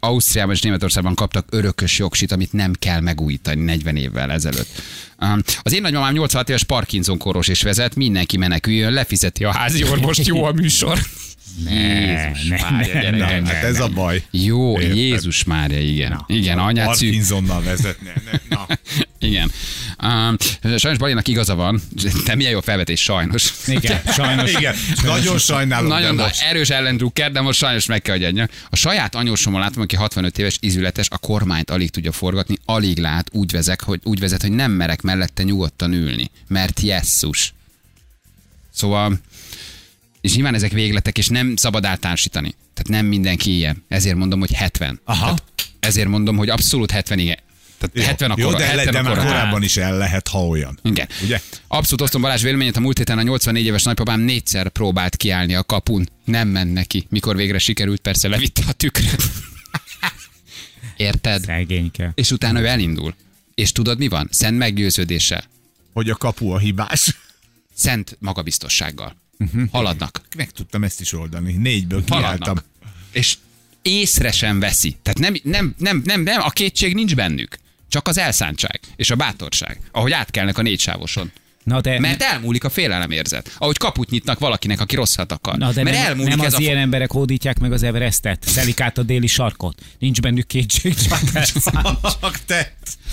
[SPEAKER 1] Ausztriában és Németországban kaptak örökös jogsit, amit nem kell megújítani 40 évvel ezelőtt. Az én nagymamám 86 éves Parkinson koros és vezet, mindenki meneküljön, lefizeti a házi orvost, jó a műsor. Jézus
[SPEAKER 3] ne,
[SPEAKER 1] Mária,
[SPEAKER 3] ne,
[SPEAKER 1] gyerekek.
[SPEAKER 2] Na, hát ez a baj.
[SPEAKER 1] Jó,
[SPEAKER 2] Érted?
[SPEAKER 1] Jézus Mária, igen.
[SPEAKER 3] Na.
[SPEAKER 1] igen, anyát szűk.
[SPEAKER 2] Parkinsonnal vezetni. Ne, na.
[SPEAKER 1] Igen. Um, sajnos Balinak igaza van. Te milyen jó felvetés, sajnos.
[SPEAKER 3] Igen, sajnos.
[SPEAKER 2] Igen, nagyon sajnálom,
[SPEAKER 1] Nagyon
[SPEAKER 2] de
[SPEAKER 1] nagy,
[SPEAKER 2] most.
[SPEAKER 1] erős ellendrukker, de most sajnos meg kell, hogy. A saját anyósomon látom, aki 65 éves ízületes, a kormányt alig tudja forgatni, alig lát, úgy vezet, hogy, úgy vezet, hogy nem merek mellette nyugodtan ülni, mert jesszus. Szóval, és nyilván ezek végletek, és nem szabad általánosítani. Tehát nem mindenki ilyen. Ezért mondom, hogy 70.
[SPEAKER 2] Aha.
[SPEAKER 1] Tehát ezért mondom, hogy abszolút 70 igen. Tehát
[SPEAKER 2] Jó,
[SPEAKER 1] 70 a
[SPEAKER 2] jó, de,
[SPEAKER 1] 70
[SPEAKER 2] de
[SPEAKER 1] a
[SPEAKER 2] már korábban is el lehet, ha olyan.
[SPEAKER 1] Igen.
[SPEAKER 2] Ugye?
[SPEAKER 1] Abszolút osztom Balázs véleményét, a múlt héten a 84 éves nagypapám négyszer próbált kiállni a kapun. Nem ment neki. Mikor végre sikerült, persze levitte a tükröt. Érted?
[SPEAKER 3] Szegényke.
[SPEAKER 1] És utána ő elindul. És tudod mi van? Szent meggyőződéssel.
[SPEAKER 2] Hogy a kapu a hibás.
[SPEAKER 1] Szent magabiztossággal.
[SPEAKER 2] Mhm.
[SPEAKER 1] Haladnak.
[SPEAKER 2] Meg tudtam ezt is oldani. Négyből kiálltam.
[SPEAKER 1] És észre sem veszi. Tehát nem, nem, nem, nem, nem, a kétség nincs bennük. Csak az elszántság és a bátorság, ahogy átkelnek a négysávoson.
[SPEAKER 3] Na de,
[SPEAKER 1] Mert elmúlik a félelemérzet. Ahogy kaput nyitnak valakinek, aki rosszat akar.
[SPEAKER 3] na de
[SPEAKER 1] Mert
[SPEAKER 3] nem,
[SPEAKER 1] elmúlik
[SPEAKER 3] nem
[SPEAKER 1] ez
[SPEAKER 3] az
[SPEAKER 1] a...
[SPEAKER 3] ilyen emberek hódítják meg az Everestet, szelik át a déli sarkot. Nincs bennük kétség, csak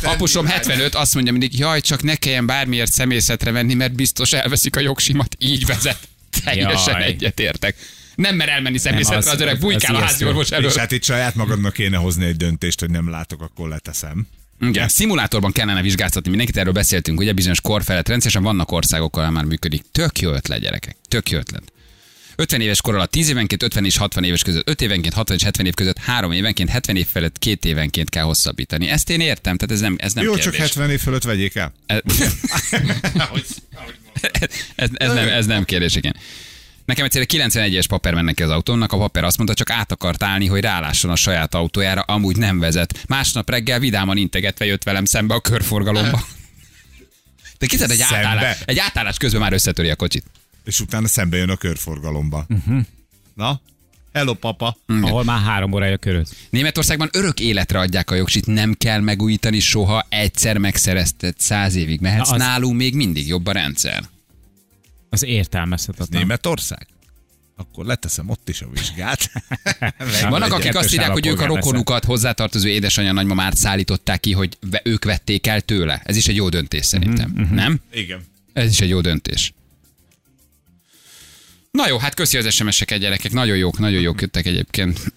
[SPEAKER 1] Apusom 75, azt mondja mindig, jaj, csak ne kelljen bármiért szemészetre venni, mert biztos elveszik a jogsimat. Így vezet. Teljesen
[SPEAKER 3] Jaj.
[SPEAKER 1] egyetértek. Nem mer elmenni szemészetre,
[SPEAKER 3] az-
[SPEAKER 1] az, öreg
[SPEAKER 3] az
[SPEAKER 1] bujkál a házi orvos elől.
[SPEAKER 2] És hát itt saját magadnak kéne hozni egy döntést, hogy nem látok, akkor leteszem.
[SPEAKER 1] Igen, szimulátorban kellene vizsgáztatni mindenkit, erről beszéltünk, ugye bizonyos kor felett rendszeresen vannak országok, ahol már működik. Tök jó ötlet, gyerekek. Tök jó ötlet. 50 éves kor alatt 10 évenként, 50 és 60 éves között 5 évenként, 60 és 70 év között 3 évenként, 70 év felett 2 évenként kell hosszabbítani. Ezt én értem, tehát ez nem, ez nem
[SPEAKER 2] Jó,
[SPEAKER 1] kérdés.
[SPEAKER 2] csak 70 év fölött vegyék el.
[SPEAKER 1] Ez, ez, ez, nem, ez nem kérdés, igen. Nekem egyszer egy 91-es paper mennek ki az autónak, a paper azt mondta, csak át akart állni, hogy rálásson a saját autójára, amúgy nem vezet. Másnap reggel vidáman integetve jött velem szembe a körforgalomba. De képzeld, egy
[SPEAKER 2] Szembe?
[SPEAKER 1] átállás, egy átállás közben már összetöri a kocsit.
[SPEAKER 2] És utána szembe jön a körforgalomba. Uh-huh. Na? Hello, papa.
[SPEAKER 3] ahol már három órája köröd.
[SPEAKER 1] Németországban örök életre adják a jogsit, nem kell megújítani soha, egyszer megszerezted, száz évig mehetsz.
[SPEAKER 3] Na, az-
[SPEAKER 1] Nálunk még mindig jobb a rendszer.
[SPEAKER 3] Az értelmezhetetlen.
[SPEAKER 2] Németország? Akkor leteszem ott is a vizsgát.
[SPEAKER 1] Vannak, akik azt írják, hogy ők a rokonukat, hozzátartozó édesanyja nagymamát szállították ki, hogy ők vették el tőle. Ez is egy jó döntés szerintem.
[SPEAKER 3] Mhm,
[SPEAKER 1] Nem?
[SPEAKER 2] Igen.
[SPEAKER 1] Ez is egy jó döntés. Na jó, hát köszi az SMS-eket, gyerekek. Nagyon jók, nagyon jók jöttek egyébként.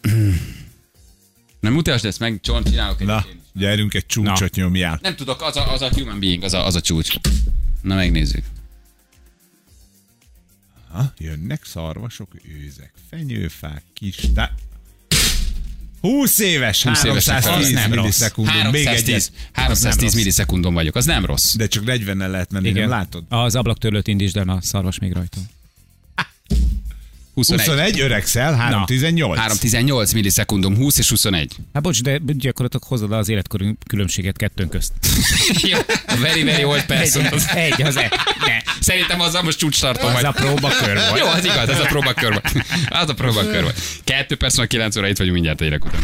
[SPEAKER 1] Nem mutasd ezt meg, Csorn, csinálok egy
[SPEAKER 2] Na, gyerünk egy csúcsot nyomjál.
[SPEAKER 1] Nem tudok, az a, az a human being, az a, az a csúcs. Na megnézzük.
[SPEAKER 2] Ha, jönnek szarvasok, őzek, fenyőfák, kis... Tá... 20 éves,
[SPEAKER 1] 20 éves
[SPEAKER 2] 310
[SPEAKER 3] az nem
[SPEAKER 2] millisekundum, még
[SPEAKER 1] 310,
[SPEAKER 2] egyet.
[SPEAKER 1] 310
[SPEAKER 3] rossz.
[SPEAKER 1] millisekundon vagyok, az nem rossz.
[SPEAKER 2] De csak 40-nel lehet menni,
[SPEAKER 3] Igen.
[SPEAKER 2] nem látod?
[SPEAKER 3] Az ablaktörlőt indítsd el, a szarvas még rajta.
[SPEAKER 1] 21.
[SPEAKER 2] 21 öregszel, 318.
[SPEAKER 1] 318 millisekundum, 20 és 21.
[SPEAKER 3] Hát bocs, de gyakorlatilag hozod az életkor különbséget kettőnk közt.
[SPEAKER 1] A very, very old person. Az,
[SPEAKER 3] Egy, az egy. Ne.
[SPEAKER 1] szerintem azzal most csúcs tartom.
[SPEAKER 3] Az a próbakör volt.
[SPEAKER 1] Jó, az igaz, ez a próbakör volt. Az a próbakör volt. Kettő perc, van 9 óra, itt vagyunk mindjárt hírek után.